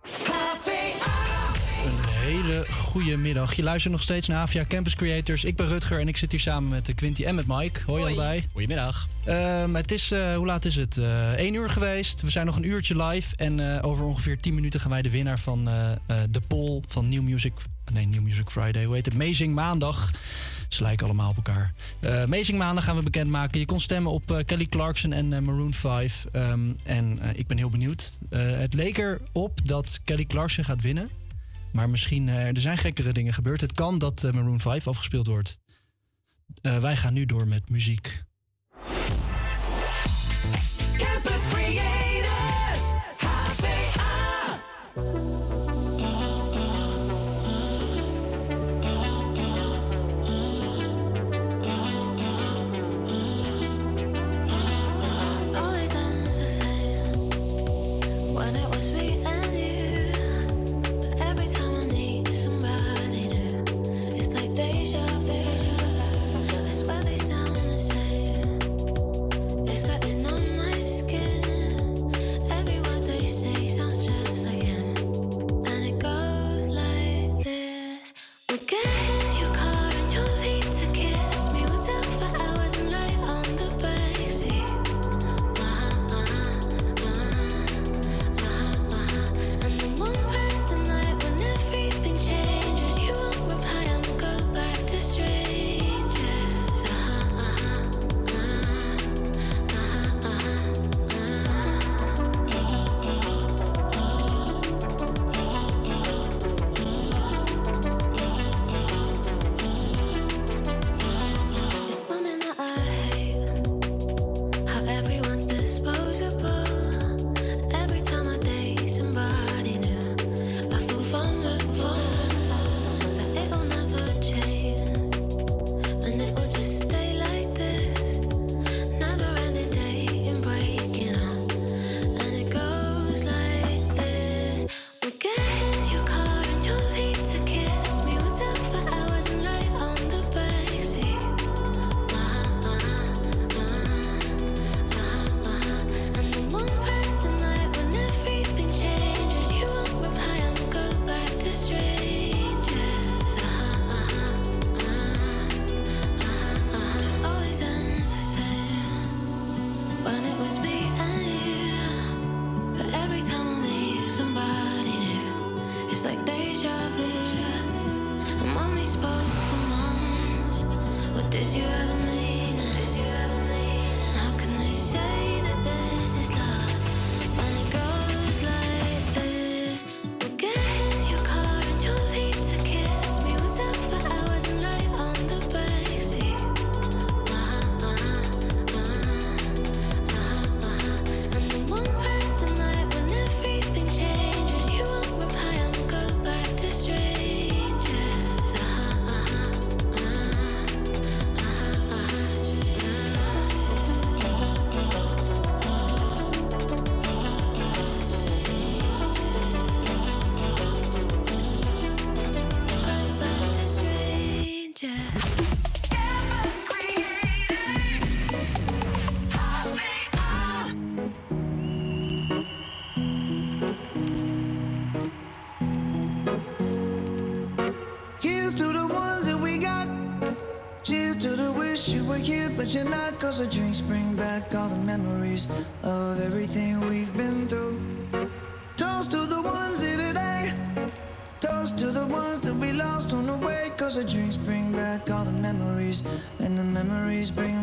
Een hele goede middag. Je luistert nog steeds naar Avia Campus Creators. Ik ben Rutger en ik zit hier samen met eh, Quinty en met Mike. Hoi, Hoi. allebei. Goedemiddag. Ehm, het is, eh, hoe laat is het? Eh 1 uur geweest. We zijn nog een uurtje live. En eh, over ongeveer 10 minuten gaan wij de winnaar van de poll van New Music... Nee, New Music Friday. Hoe heet het? Amazing Maandag. Ze lijken allemaal op elkaar. Eh Amazing Maandag gaan we bekendmaken. Je kon stemmen op eh, Kelly Clarkson en eh, Maroon 5. Ehm, en ik ben heel benieuwd. Het leek erop dat Kelly Clarkson gaat winnen. Maar misschien, er zijn gekkere dingen gebeurd. Het kan dat Maroon 5 afgespeeld wordt. Wij gaan nu door met muziek.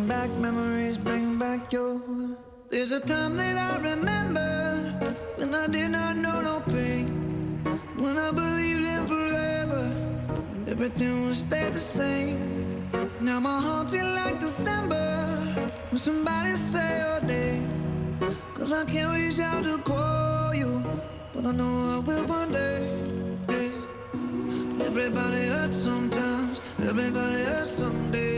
Bring back, memories bring back your. There's a time that I remember when I did not know no pain. When I believed in forever and everything would stay the same. Now my heart feels like December when somebody say your name. Cause I can't reach out to call you, but I know I will one day. Everybody hurts sometimes, everybody hurts someday.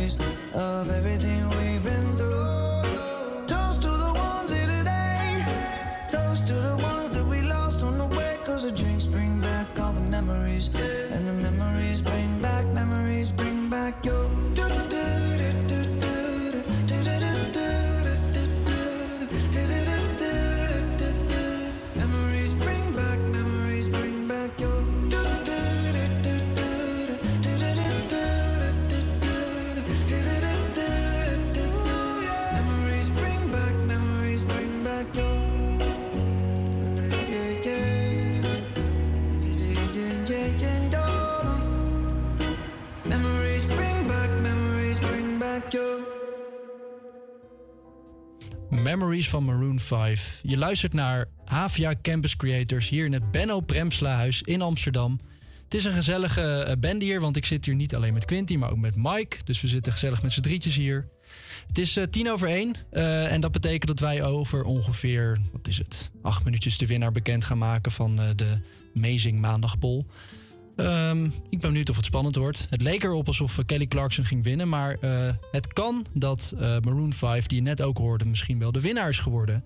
memories of everything we've been through. Toast to the ones here today. Toast to the ones that we lost on the way. Cause the drinks bring back all the memories. Memories van Maroon 5. Je luistert naar Havia Campus Creators hier in het Benno Premslahuis in Amsterdam. Het is een gezellige eh, band hier, want ik zit hier niet alleen met Quinty, maar ook met Mike. Dus we zitten gezellig met z'n drietjes hier. Het is eh, tien over één eh, en dat betekent dat wij over ongeveer, wat is het, acht minuutjes de winnaar bekend gaan maken van de Amazing Maandagbol. Ehm, ik ben benieuwd of het spannend wordt. Het leek erop alsof eh, Kelly Clarkson ging winnen. Maar eh, het kan dat eh, Maroon 5, die je net ook hoorde, misschien wel de winnaar is geworden.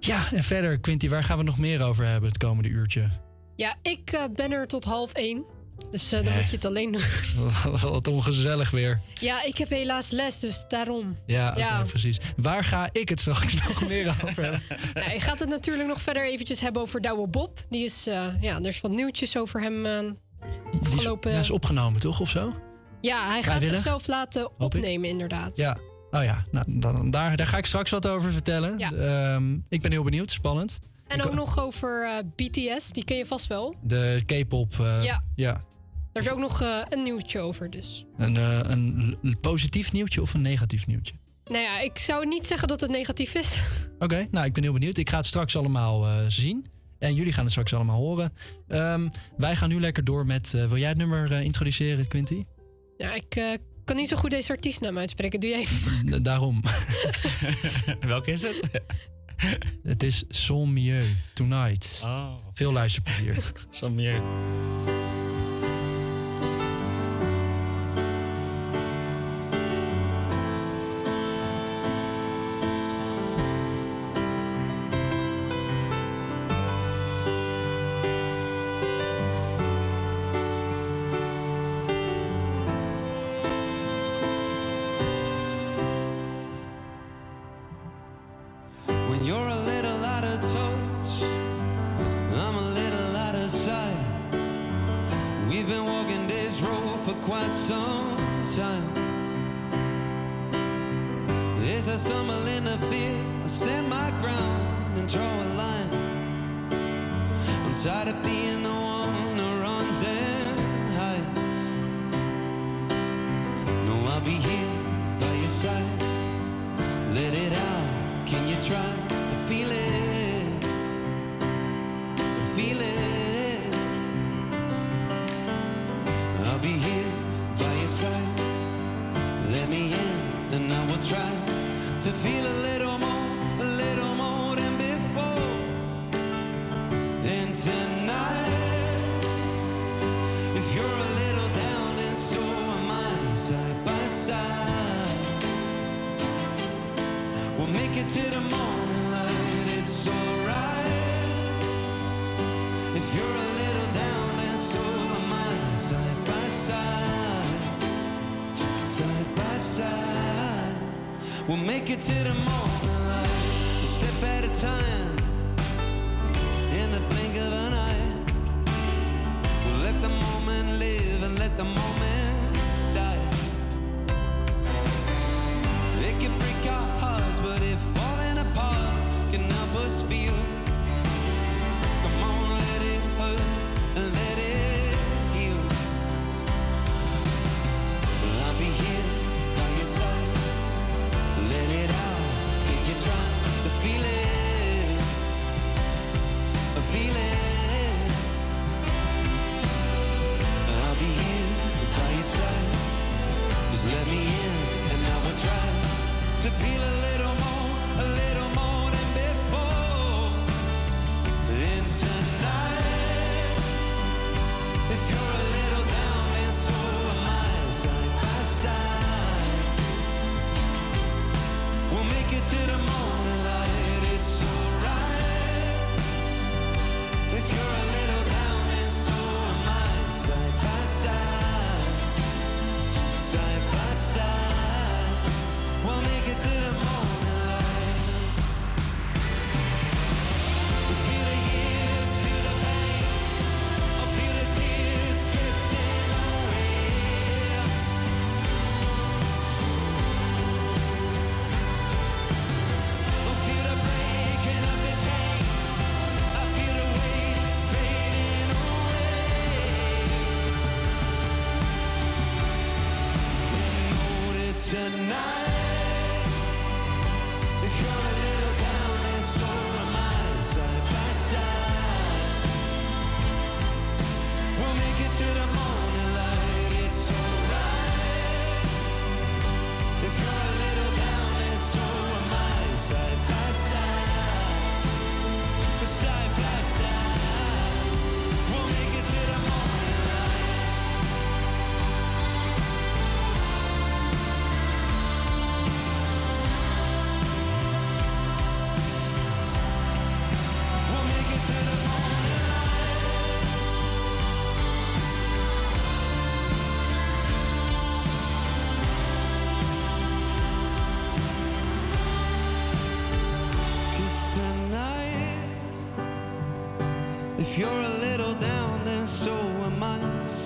Ja, en verder, Quinty, waar gaan we nog meer over hebben het komende uurtje? Ja, ik ben er tot half één. Dus dan moet je het alleen doen. *laughs* Wat ongezellig weer. Ja, ik heb helaas les, dus daarom. Ja, precies. Waar ga ik het straks *laughs* nog meer over hebben? Nou, je gaat het natuurlijk nog verder eventjes hebben over Douwe Bob. Die is, ja, er is wat nieuwtjes over hem Die is, ja, is opgenomen, toch? Of zo? Ja, hij gaat zichzelf laten opnemen, inderdaad. Ja. Oh ja, nou, dan, daar, daar ga ik straks wat over vertellen. Ja. Ehm, ik ben heel benieuwd, spannend. En ook nog over eh, BTS, die ken je vast wel. De K-pop. eh, Ja. ja. Daar is ook nog eh, een nieuwtje over, dus. Een, een positief nieuwtje of een negatief nieuwtje? Nou ja, ik zou niet zeggen dat het negatief is. *laughs* Oké, nou ik ben heel benieuwd. Ik ga het straks allemaal zien. En jullie gaan het straks allemaal horen. Ehm, wij gaan nu lekker door met... eh, wil jij het nummer eh, introduceren, Quinty? Ja, ik eh, kan niet zo goed deze artiestnaam uitspreken. Doe jij even. *laughs* Daarom. *laughs* Welke is het? het is Son Mieux, Tonight. Oh. Veel luisterplezier. Son Mieux.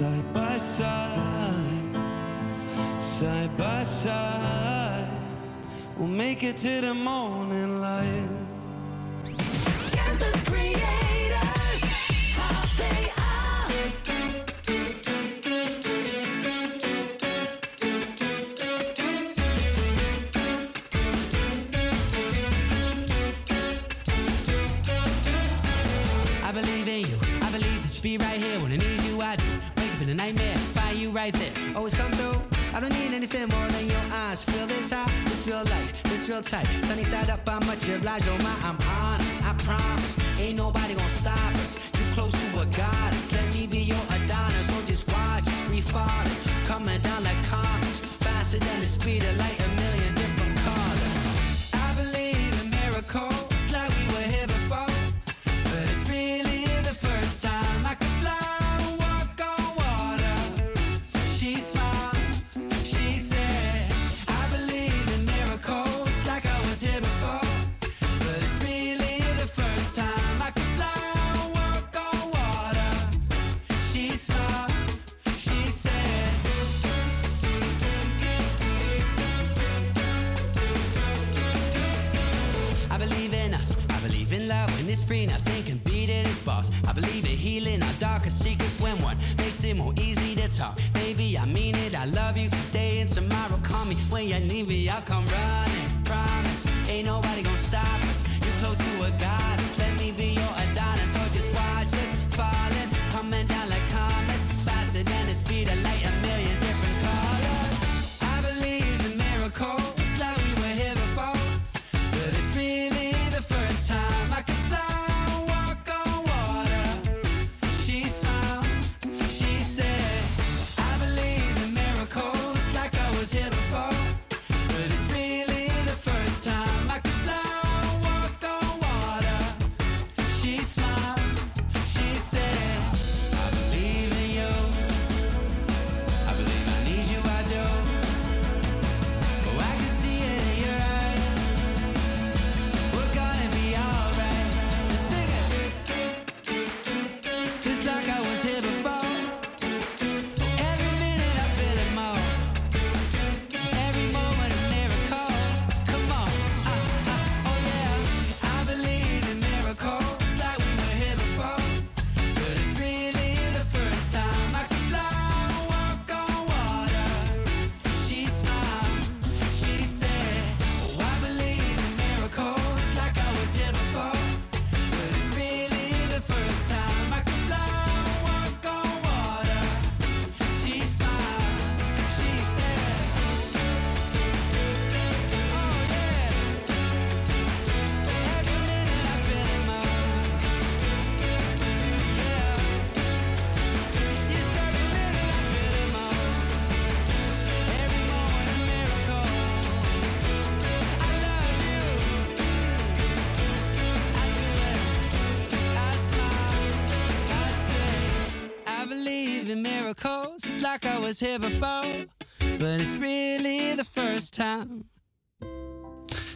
side by side, side by side. We'll make it to the morning tight. Sunny side up, I'm much obliged, oh my, I'm like I was here before, but it's really the first time.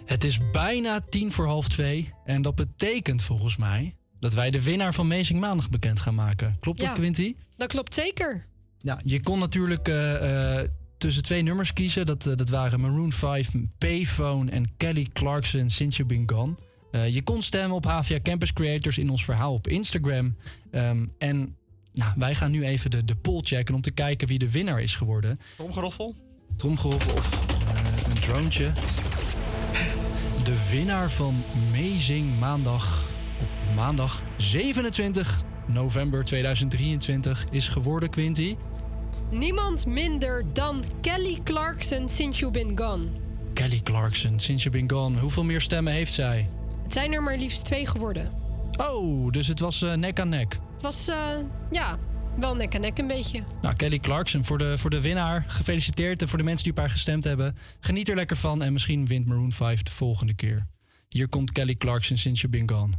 Het is bijna tien voor half twee. En dat betekent volgens mij dat wij de winnaar van Amazing Maandag bekend gaan maken. Klopt dat, Ja. Quinty? Dat klopt zeker. Ja, je kon natuurlijk eh, eh, tussen twee nummers kiezen. Dat, eh, dat waren Maroon 5, Payphone en Kelly Clarkson, Since You've Been Gone. Eh, je kon stemmen op HVA Campus Creators in ons verhaal op Instagram. Ehm, en nou, wij gaan nu even de, de poll checken om te kijken wie de winnaar is geworden. Tromgeroffel? Tromgeroffel of eh, een droontje. De winnaar van Amazing Maandag op maandag 27 november 2023 is geworden, Quinty. Niemand minder dan Kelly Clarkson since you've been gone. Kelly Clarkson, Since You've Been Gone. Hoeveel meer stemmen heeft zij? Het zijn er maar liefst twee geworden. Oh, dus het was eh, nek aan nek. Was, eh, ja, wel nek en nek een beetje. Nou, Kelly Clarkson voor de, voor de winnaar. Gefeliciteerd. En voor de mensen die op haar gestemd hebben. Geniet er lekker van. En misschien wint Maroon 5 de volgende keer. Hier komt Kelly Clarkson, Since You've Been Gone.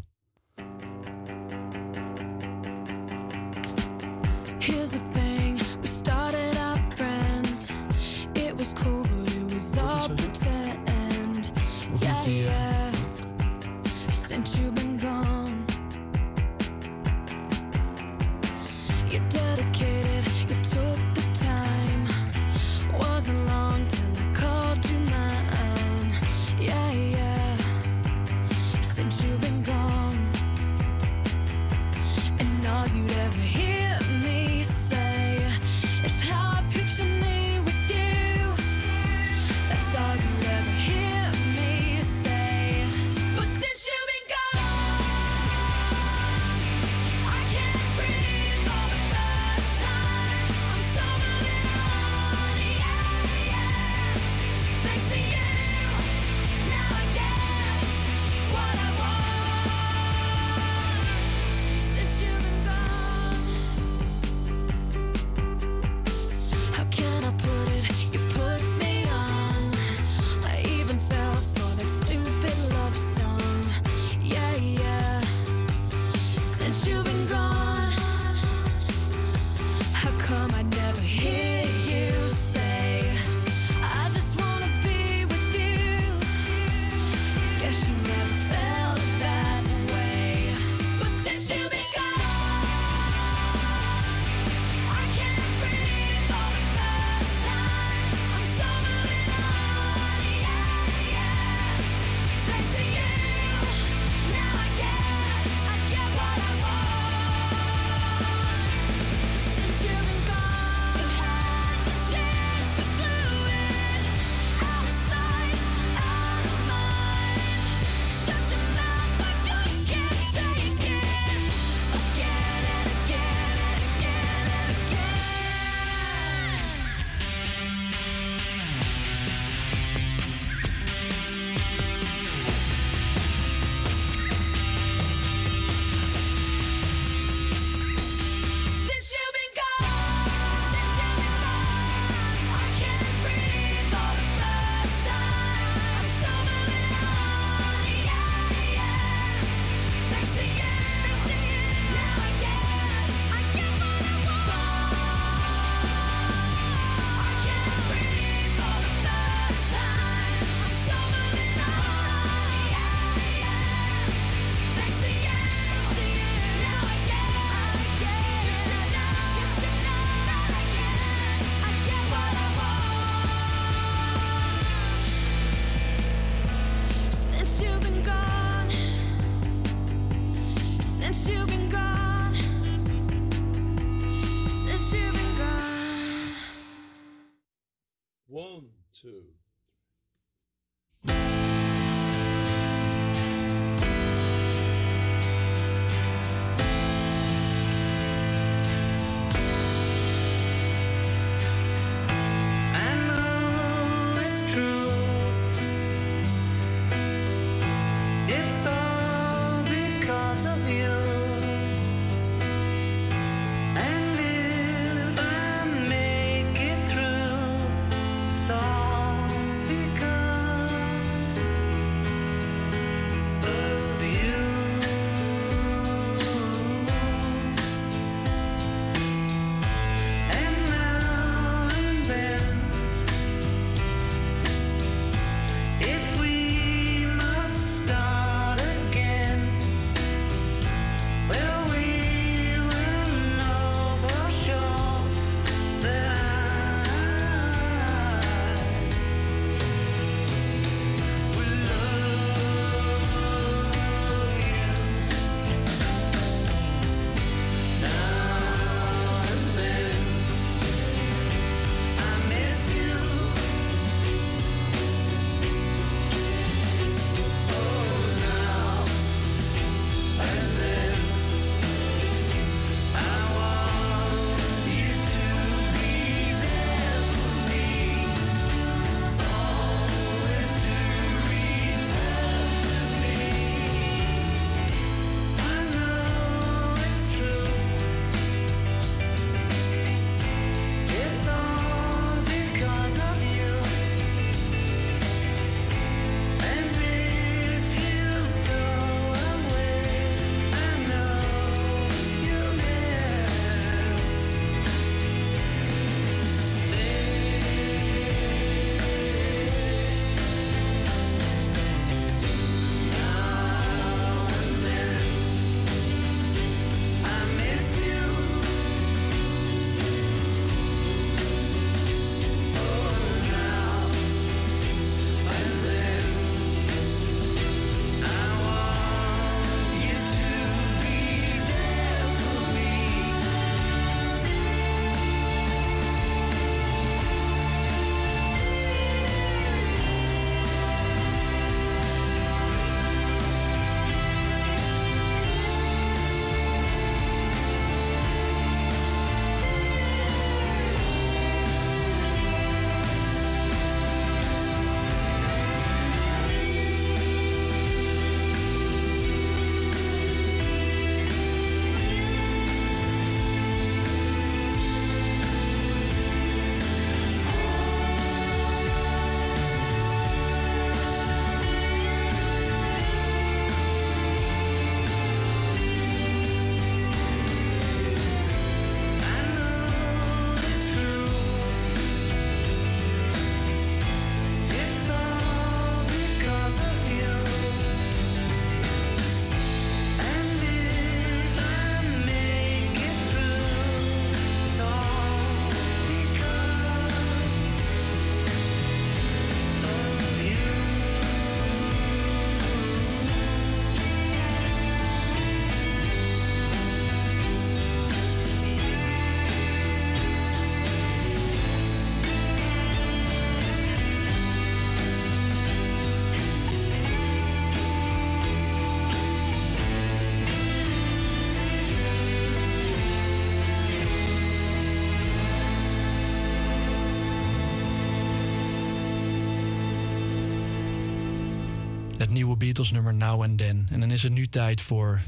Nieuwe Beatles nummer Now and Then. En dan is het nu tijd voor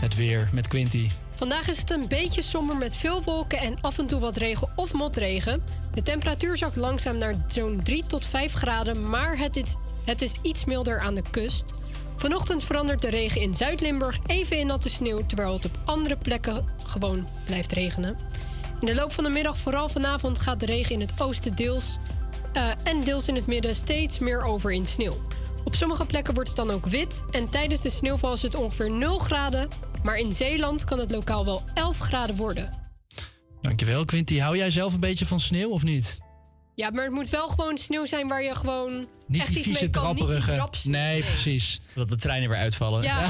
het weer met Quinty. Vandaag is het een beetje somber met veel wolken en af en toe wat regen of motregen. De temperatuur zakt langzaam naar zo'n 3 tot 5 graden, maar het is, het is iets milder aan de kust. Vanochtend verandert de regen in Zuid-Limburg even in natte sneeuw, terwijl het op andere plekken gewoon blijft regenen. In de loop van de middag, vooral vanavond, gaat de regen in het oosten deels eh, en deels in het midden steeds meer over in sneeuw. Op sommige plekken wordt het dan ook wit en tijdens de sneeuwval is het ongeveer 0 graden, maar in Zeeland kan het lokaal wel 11 graden worden. Dankjewel Quinty. Hou jij zelf een beetje van sneeuw of niet? Ja, maar het moet wel gewoon sneeuw zijn waar je gewoon Niet echt die iets mee kan. Niet die. Nee, precies. Dat de treinen weer uitvallen. Ja.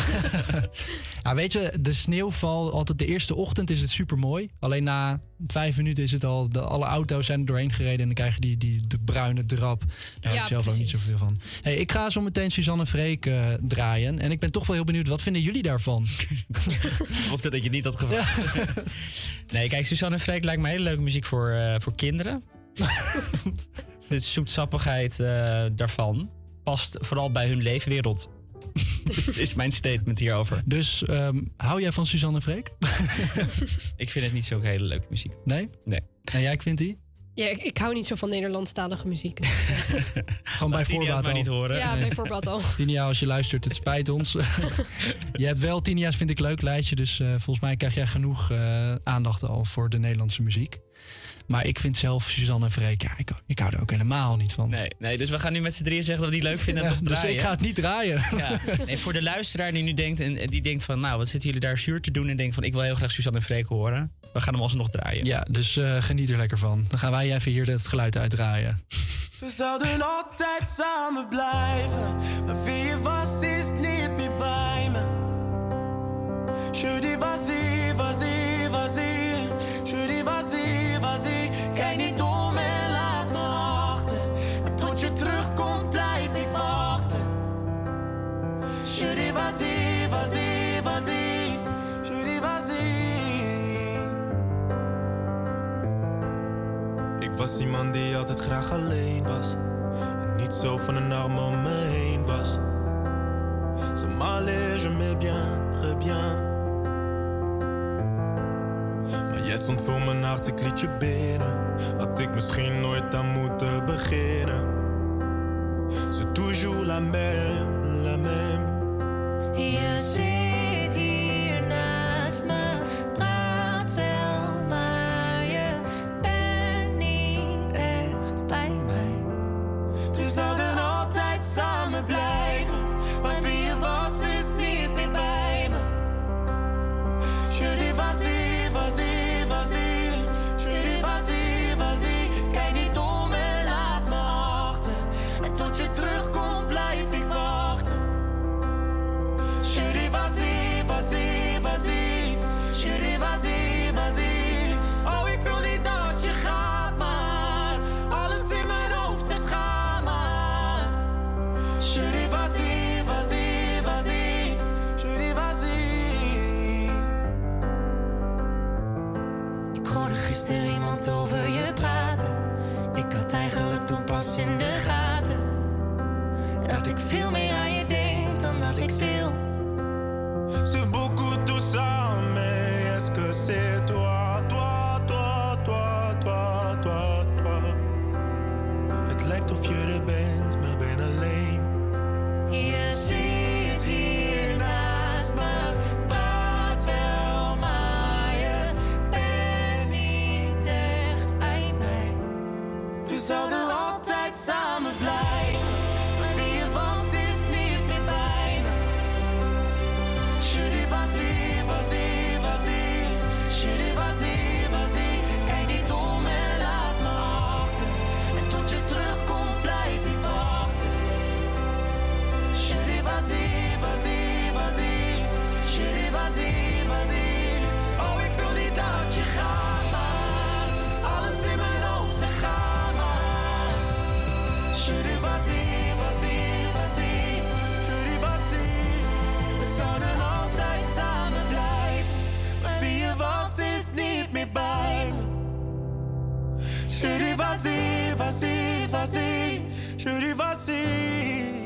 Ja, *laughs* *laughs* weet je, de sneeuwval, altijd de eerste ochtend is het super mooi. Alleen na vijf minuten is het al, de, alle auto's zijn er doorheen gereden en dan krijg je die, die de bruine drap. Daar heb Ja, ik zelf ook niet precies. zoveel van. Hey, ik ga zo meteen Suzanne Freek eh, draaien en ik ben toch wel heel benieuwd, wat vinden jullie daarvan? *laughs* Of dat je niet had gevraagd. Nee, kijk, Suzanne Freek lijkt me hele leuke muziek voor, eh, voor kinderen. *laughs* De zoetsappigheid eh, daarvan past vooral bij hun leefwereld. *laughs* is mijn statement hierover. Dus ehm, hou jij van Suzanne Freek? *laughs* Ik vind het niet zo'n hele leuke muziek. Nee? Nee. En jij, Quinty? Ja, ik, ik hou niet zo van Nederlandstalige muziek. Gewoon bij voorbaat al. niet horen. Ja, bij voorbaat al. Tinia, als je luistert, het spijt ons. je hebt wel Tinia's vind ik leuk lijstje, dus eh, volgens mij krijg jij genoeg eh, aandacht al voor de Nederlandse muziek. Maar ik vind zelf Suzanne en Freek, ja, ik, ik hou er ook helemaal niet van. Nee, nee, dus we gaan nu met z'n drieën zeggen dat we die leuk *laughs* vinden en Ja, toch dus draaien. ik ga het niet draaien. Ja. *laughs* Nee, voor de luisteraar die nu denkt en en die denkt van, nou, wat zitten jullie daar zuur te doen en denkt van, ik wil heel graag Suzanne en Freek horen. We gaan hem alsnog draaien. Ja, dus eh, geniet er lekker van. Dan gaan wij even hier het geluid uitdraaien. We zouden altijd samen blijven. Maar wie je was, is niet meer bij me. Vas-y, vas-y, vas-y. Je dis vas-y, vas-y. Kijk niet om en laat me achter. En tot je terugkomt, blijf ik wachten. Je dis vas-y, vas-y, vas-y. Je dis vas-y. Ik was iemand die altijd graag alleen was. En niet zo van een arm om me heen was. Ça m'allait, je m'ai bien, très bien. Maar jij stond voor mijn hart, ik liet je binnen. Had ik misschien nooit aan moeten beginnen. C'est toujours la même, la même. Je altijd samen Vas-y, vas-y, vas-y. Je dis.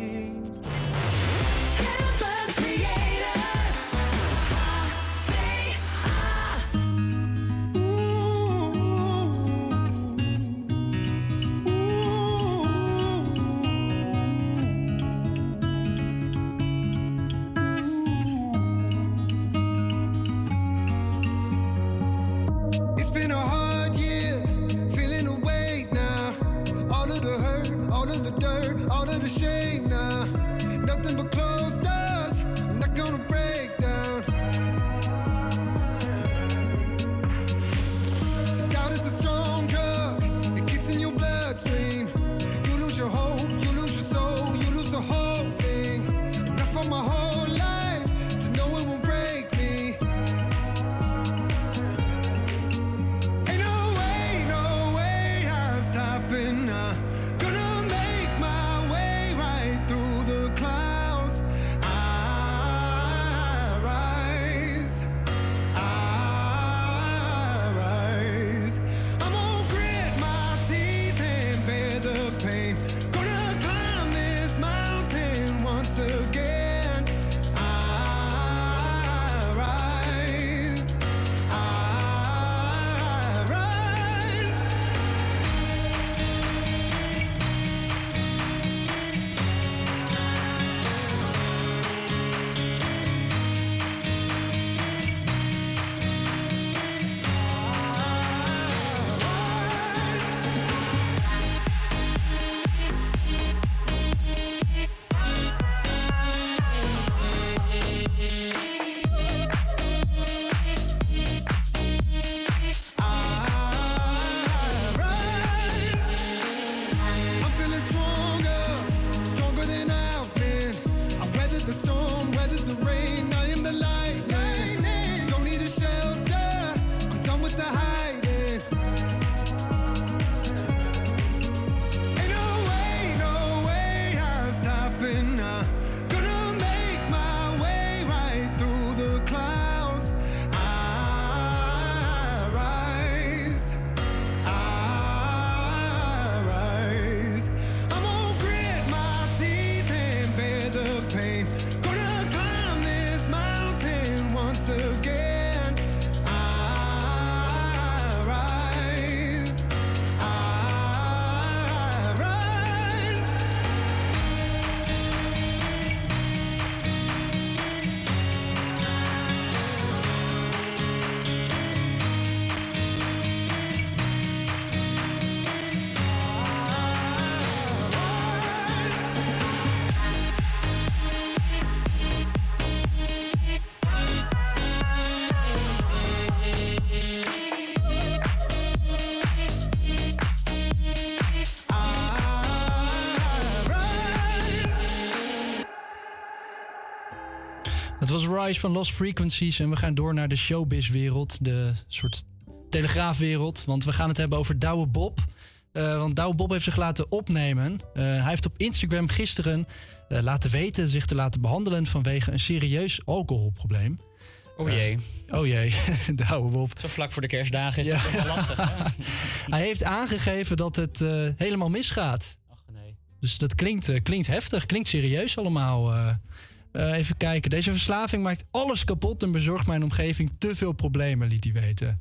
Van Lost Frequencies en we gaan door naar de showbiz-wereld. De soort telegraafwereld. Want we gaan het hebben over Douwe Bob. Eh, want Douwe Bob heeft zich laten opnemen. Eh, hij heeft op Instagram gisteren eh, laten weten zich te laten behandelen vanwege een serieus alcoholprobleem. Oh jee. Oh jee, *laughs* Douwe Bob. Zo vlak voor de kerstdagen is Ja. dat wel lastig. hè? *laughs* Hij heeft aangegeven dat het helemaal misgaat. Dus dat klinkt, klinkt heftig, klinkt serieus allemaal. Eh. Even kijken. Deze verslaving maakt alles kapot en bezorgt mijn omgeving te veel problemen, liet hij weten.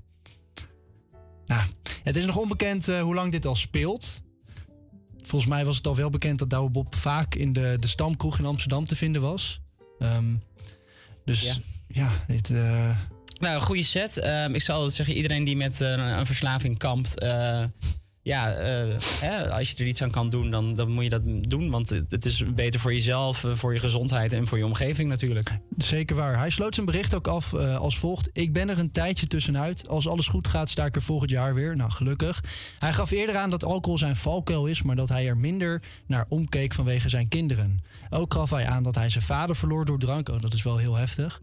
Nou, het is nog onbekend eh, hoe lang dit al speelt. Volgens mij was het al wel bekend dat Douwe Bob vaak in de, de stamkroeg in Amsterdam te vinden was. Ehm, dus Ja. ja, dit, eh, Nou, een goede set. Ehm, ik zal altijd zeggen, iedereen die met een verslaving kampt... ja, eh, hè, als je er iets aan kan doen, dan, dan moet je dat doen. Want het, is beter voor jezelf, eh, voor je gezondheid en voor je omgeving natuurlijk. Zeker waar. Hij sloot zijn bericht ook af eh, als volgt. Ik ben er een tijdje tussenuit. Als alles goed gaat, sta ik er volgend jaar weer. Nou, gelukkig. Hij gaf eerder aan dat alcohol zijn valkuil is, maar dat hij er minder naar omkeek vanwege zijn kinderen. Ook gaf hij aan dat hij zijn vader verloor door drank. Oh, dat is wel heel heftig.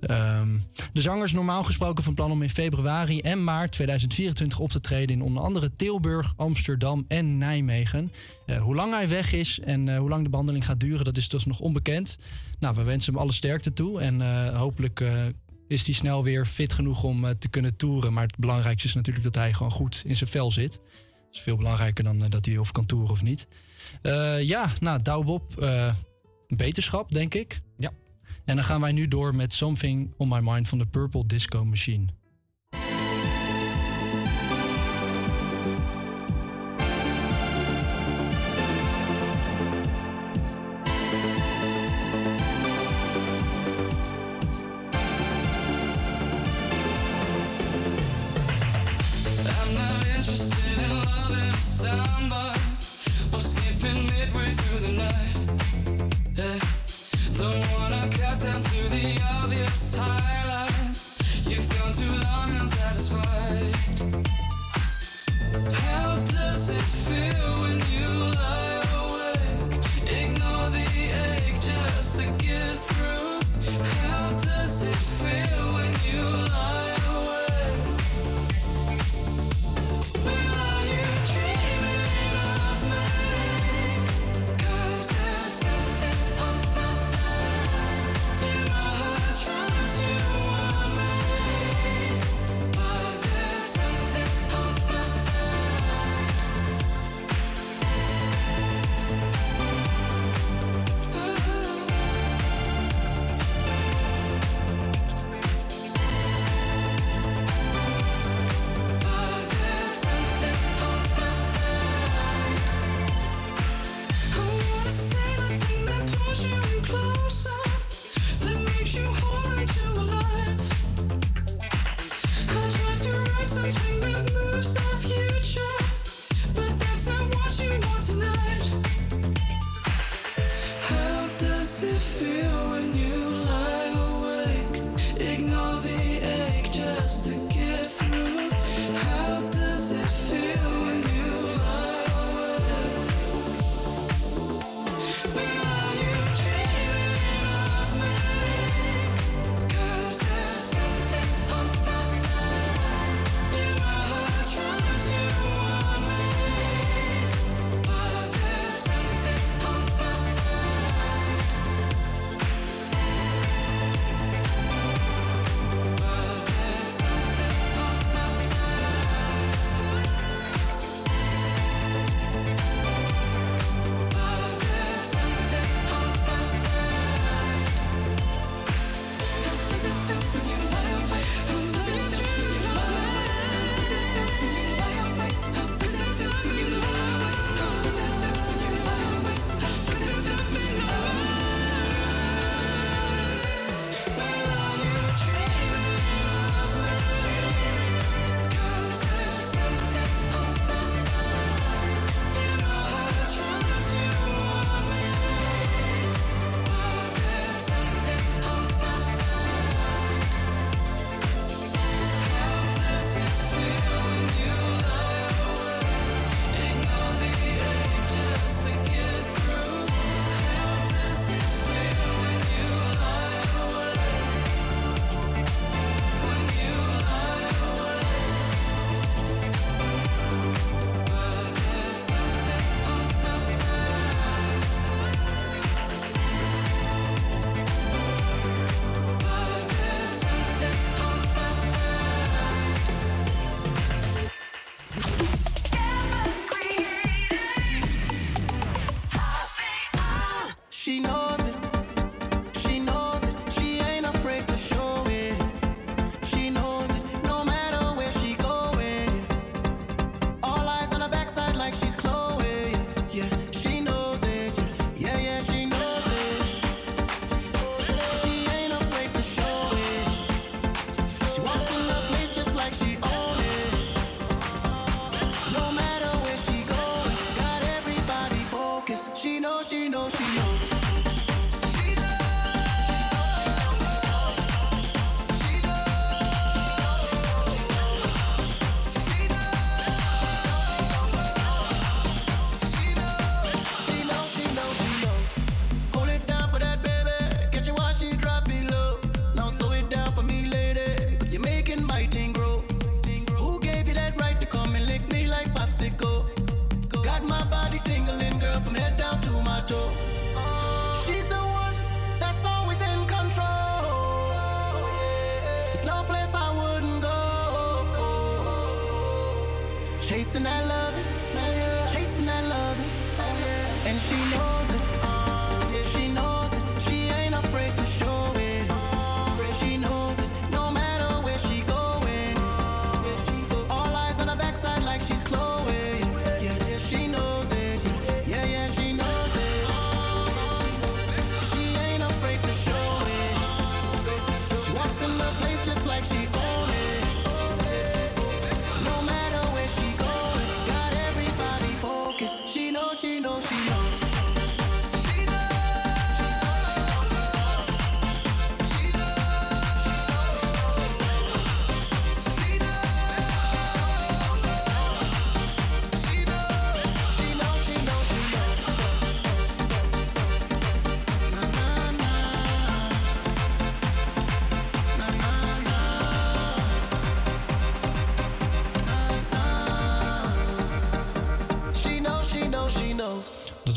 Ehm, de zanger is normaal gesproken van plan om in februari en maart 2024 op te treden in onder andere Tilburg, Amsterdam en Nijmegen. Eh, hoe lang hij weg is en eh, hoe lang de behandeling gaat duren, dat is dus nog onbekend. Nou, we wensen hem alle sterkte toe en eh, hopelijk is hij snel weer fit genoeg om te kunnen toeren. Maar het belangrijkste is natuurlijk dat hij gewoon goed in zijn vel zit. Dat is veel belangrijker dan dat hij of kan toeren of niet. Ja, nou, Douwe Bob, eh, beterschap, denk ik. Ja. En dan gaan wij nu door met Something on My Mind van de Purple Disco Machine. That's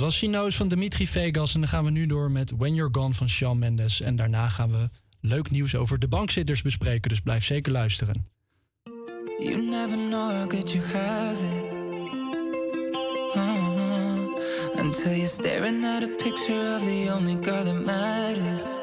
was Chino's van Dimitri Vegas. En dan gaan we nu door met When You're Gone van Shawn Mendes. En daarna gaan we leuk nieuws over de bankzitters bespreken. Dus blijf zeker luisteren. Never know you have. Uh-huh. Until at a picture of the only girl that matters.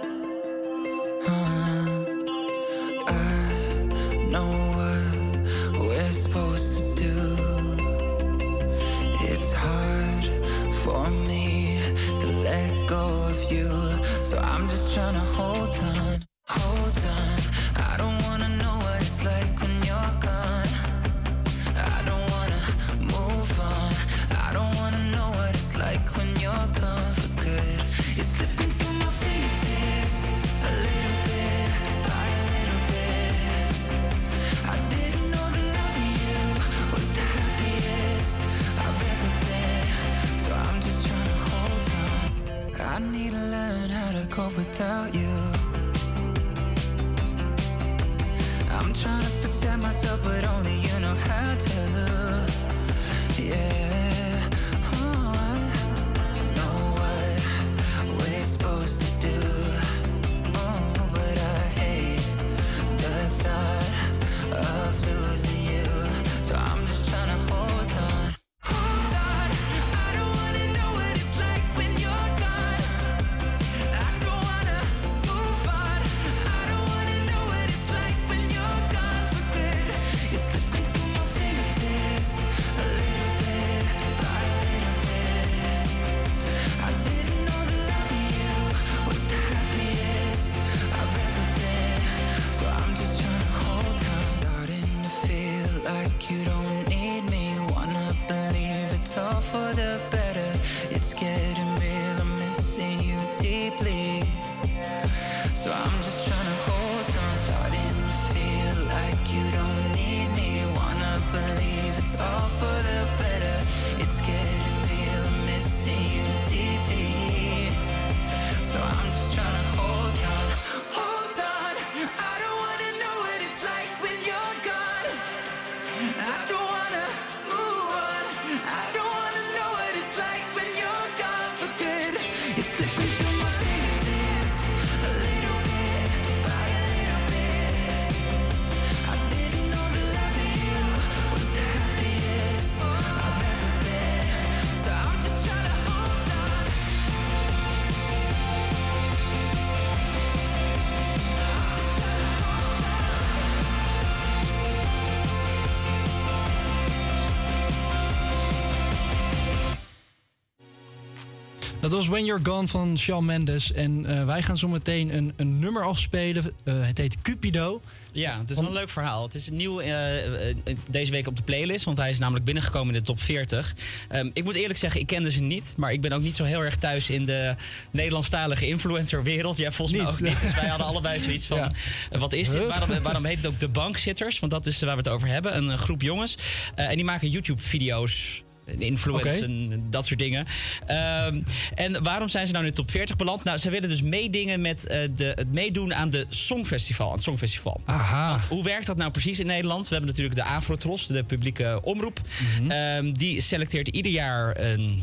Was When You're Gone van Shawn Mendes. En eh, wij gaan zo meteen een, een nummer afspelen. Eh, het heet Cupido. Ja, het is wel een leuk verhaal. Het is nieuw eh, deze week op de playlist, want hij is namelijk binnengekomen in de top 40. Ehm, ik moet eerlijk zeggen, ik kende ze niet, maar ik ben ook niet zo heel erg thuis in de Nederlandstalige influencerwereld. Ja, volgens mij Niet. ook niet. Dus wij hadden allebei *laughs* zoiets van, Ja. wat is dit? Waarom, waarom heet het ook de bankzitters? Want dat is waar we het over hebben. Een groep jongens. En die maken YouTube-video's. Influencen, dat soort dingen. Ehm, en waarom zijn ze nou in de top 40 beland? Nou, ze willen dus meedingen met eh, de, het meedoen aan de Songfestival. Aan het Songfestival. Aha. Want hoe werkt dat nou precies in Nederland? We hebben natuurlijk de Afrotros, de publieke omroep. Ehm, die selecteert ieder jaar een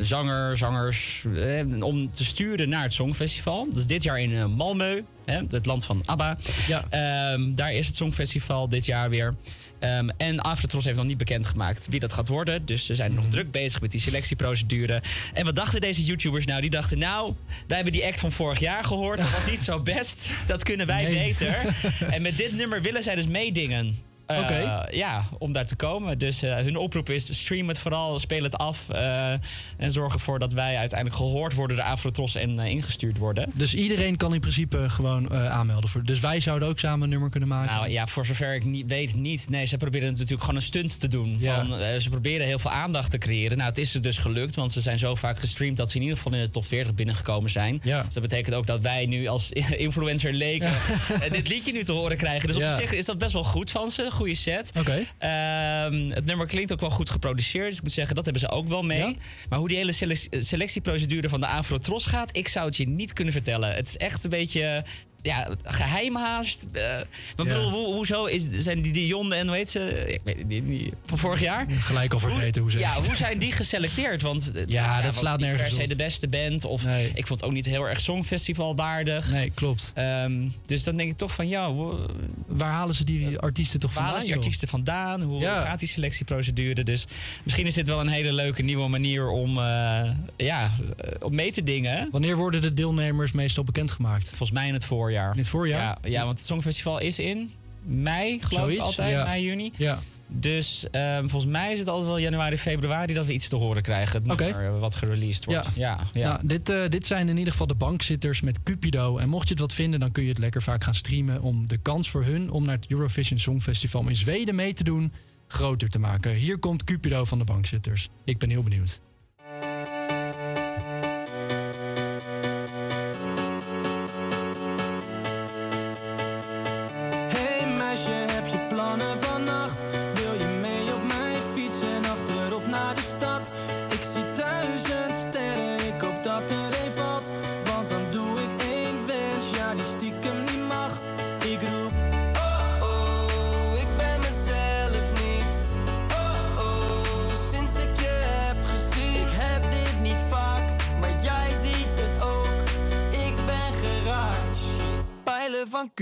zanger, zangers... eh, om te sturen naar het Songfestival. Dat is dit jaar in eh, Malmö, hè, het land van ABBA. Ehm, daar is het Songfestival dit jaar weer. Ehm, en Afrotros heeft nog niet bekendgemaakt wie dat gaat worden. Dus ze zijn nog druk bezig met die selectieprocedure. En wat dachten deze YouTubers nou? Die dachten, nou, wij hebben die act van vorig jaar gehoord. Dat was niet zo best. Dat kunnen wij Nee. beter. *laughs* en met dit nummer willen zij dus meedingen. Oké. Ja, om daar te komen. Dus eh, hun oproep is: stream het vooral, speel het af. eh, en zorg ervoor dat wij uiteindelijk gehoord worden door Afrotros en ingestuurd worden. Dus iedereen kan in principe gewoon aanmelden. Voor. Dus wij zouden ook samen een nummer kunnen maken. Nou ja, voor zover ik niet, weet niet. Nee, ze proberen natuurlijk gewoon een stunt te doen. Van, ze proberen heel veel aandacht te creëren. Nou, het is er dus gelukt, want ze zijn zo vaak gestreamd... dat ze in ieder geval in de top 40 binnengekomen zijn. Ja. Dus dat betekent ook dat wij nu als *laughs* influencer leken... dit liedje nu te horen krijgen. Dus op zich is dat best wel goed van ze. Goede set. Oké. Ehm, het nummer klinkt ook wel goed geproduceerd. Dus ik moet zeggen, dat hebben ze ook wel mee. Maar hoe die hele sele- selectieprocedure van de Afro-Tros gaat... ik zou het je niet kunnen vertellen. Het is echt een beetje... Ja, geheim haast. Eh, maar Ja. bedoel, hoe, hoezo is, zijn die Dion en hoe heet ze? Ik weet het. Van vorig jaar? Gelijk al vergeten hoe ze Ja, hoe zijn die geselecteerd? Want *laughs* eh, Ja, dat slaat nergens per se op. de beste band. Of ik vond het ook niet heel erg songfestival waardig. Nee, klopt. Ehm, dus dan denk ik toch van, ja... hoe- Waar halen ze die artiesten toch Waar halen vandaan? ze die artiesten vandaan? Hoe Ja. gaat die selectieprocedure? Dus misschien is dit wel een hele leuke nieuwe manier om, eh, ja, eh, om mee te dingen. Wanneer worden de deelnemers meestal bekendgemaakt? Volgens mij in het voorjaar. In het voorjaar? Ja, ja want het Songfestival is in mei, geloof ik altijd. ja. Mei, juni. Ja. Dus ehm, volgens mij is het altijd wel januari, februari dat we iets te horen krijgen. Het nummer eh, wat gereleased wordt. Ja, ja, Nou, dit, eh, dit zijn in ieder geval de bankzitters met Cupido. En mocht je het wat vinden, dan kun je het lekker vaak gaan streamen... om de kans voor hun om naar het Eurovision Songfestival in Zweden mee te doen... groter te maken. Hier komt Cupido van de bankzitters. Ik ben heel benieuwd.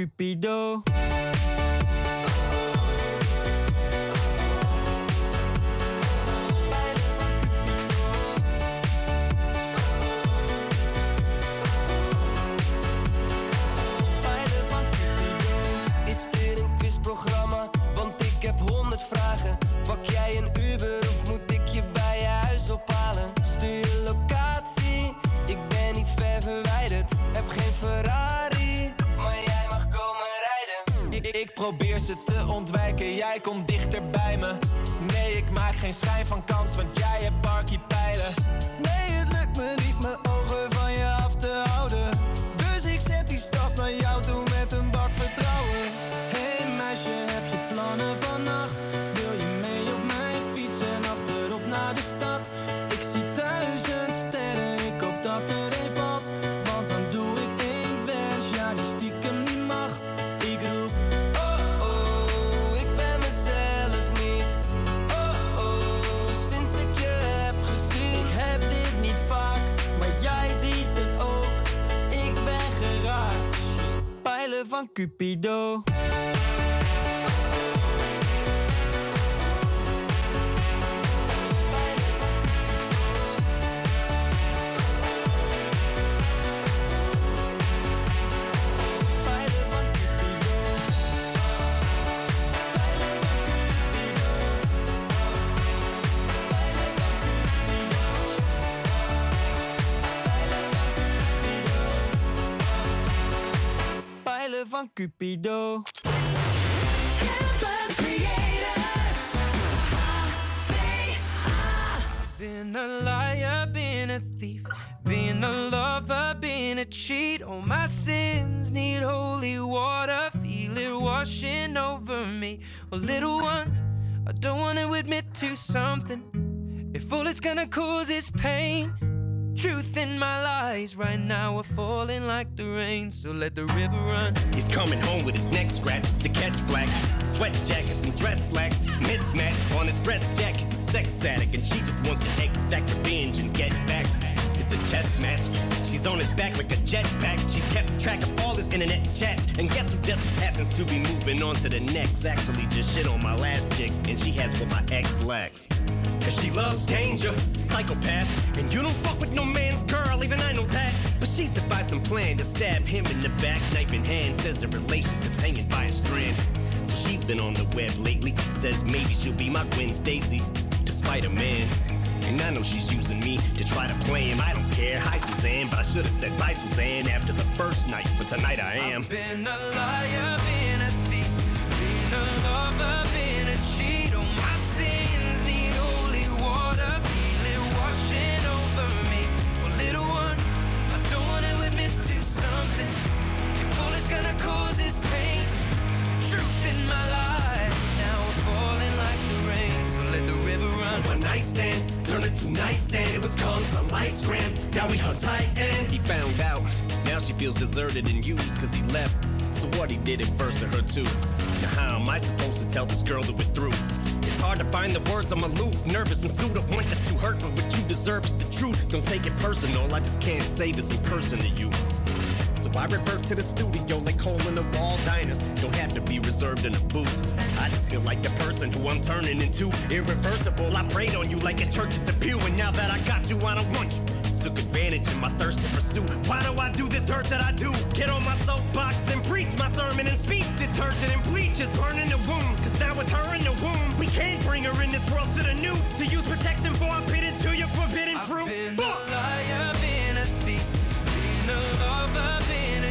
Cupido. Schijn van Pijlen van Cupido. Been a liar, been a thief, been a lover, been a cheat. All my sins need holy water, feel it washing over me. Well, little one, I don't want to admit to something. If all it's gonna cause is pain, truth in my lies right now are falling like rain. So let the river run. He's coming home with his neck scratched to catch black. Sweat jackets and dress slacks. mismatched on his breast jack. He's a sex addict and she just wants to exact revenge and get back. It's a chess match. She's on his back like a jetpack. She's kept track of all his internet chats. And guess who just happens to be moving on to the next? Actually, just shit on my last chick, and she has what my ex lacks. Cause she loves danger, psychopath. And you don't fuck with no man's girl, even I know that. But she's devised some plan to stab him in the back, knife in hand. Says the relationship's hanging by a strand. so she's been on the web lately. Says maybe she'll be my Gwen Stacy, despite a man. And I know she's using me to try to play him. I don't care. Hi, Suzanne, but I should have said bye, Suzanne, after the first night. But tonight I am. I've Been a liar, been a thief, been a lover, been a cheat. So let the river run. One night stand, turn it to nightstand. It was calm, some lights grand. Now we hung tight and he found out. Now she feels deserted and used cause he left. So what he did it first to her too. Now how am I supposed to tell this girl that we're through? It's hard to find the words, I'm aloof, nervous and sued. I want that's too hurt, but what you deserve is the truth. Don't take it personal, I just can't say this in person to you. I revert to the studio like in the wall diners. Don't have to be reserved in a booth. I just feel like the person who I'm turning into. Irreversible, I prayed on you like it's church at the pew. And now that I got you, I don't want you. Took advantage of my thirst to pursue. Why do I do this dirt that I do? Get on my soapbox and preach my sermon and speech. Detergent and bleach is burning the wound. Cause now with her in the womb, we can't bring her in this world. to the new. to use protection for I bit to your forbidden fruit. Been Fuck! a liar, been a thief, been a lover, been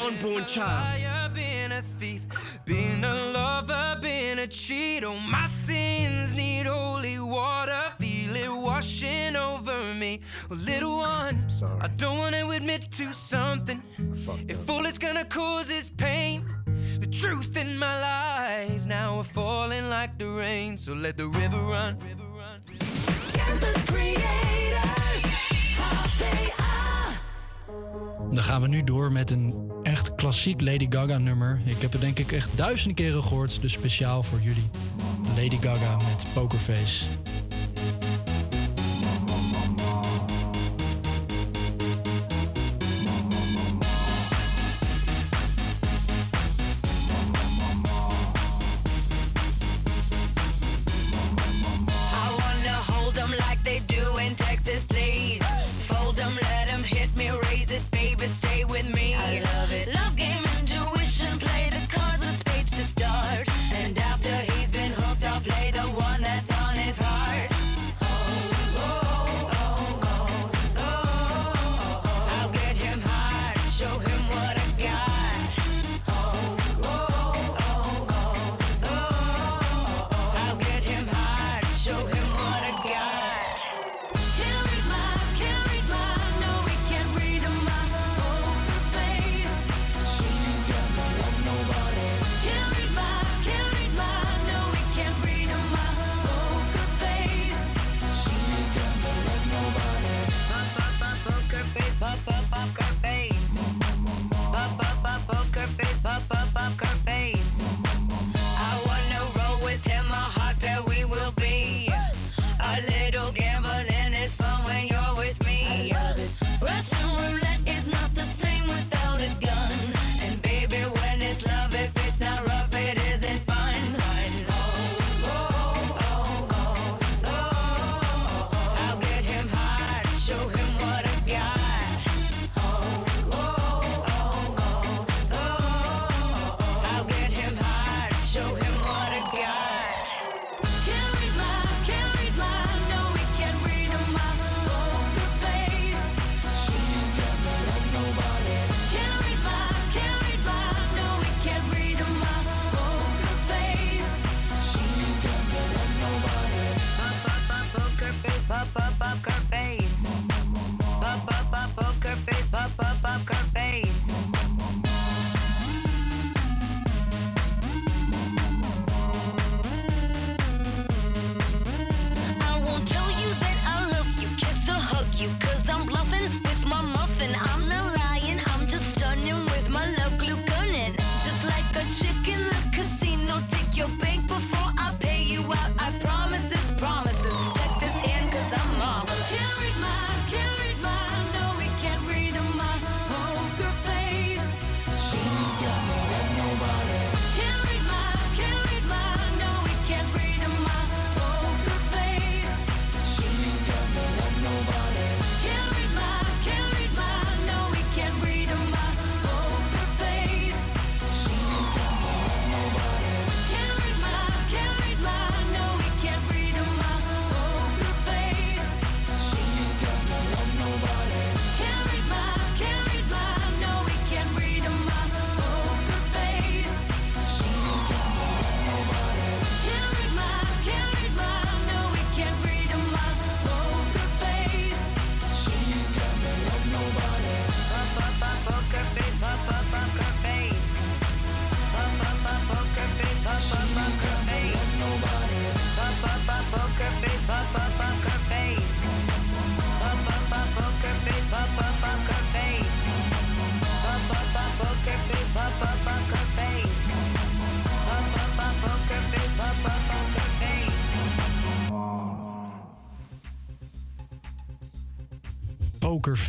Unborn child? liar, been a thief, been a lover, been a cheat. Oh, my sins need holy water, feel it washing over me. Well, little one, I don't wanna admit to something. If all it's gonna cause is pain, the truth in my lies now are falling like the rain. So let the river run. Campus Creators, HVA. Dan gaan we nu door met een echt klassiek Lady Gaga nummer. Ik heb het denk ik echt duizenden keren gehoord, dus speciaal voor jullie. Lady Gaga met Pokerface.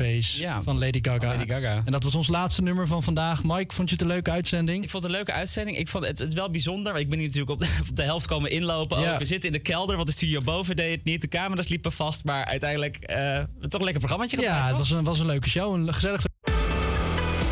Pokerface van Lady Gaga. Lady Gaga. En dat was ons laatste nummer van vandaag. Mike, vond je het een leuke uitzending? Ik vond het een leuke uitzending. Ik vond het, het wel bijzonder. Ik ben hier natuurlijk op de, op de helft komen inlopen. Ja. Ook. We zitten in de kelder, want de studio boven deed het niet. De camera's liepen vast. Maar uiteindelijk eh, toch een lekker programmaatje Ja, gemaakt, het toch? was een, was een leuke show. Een gezellig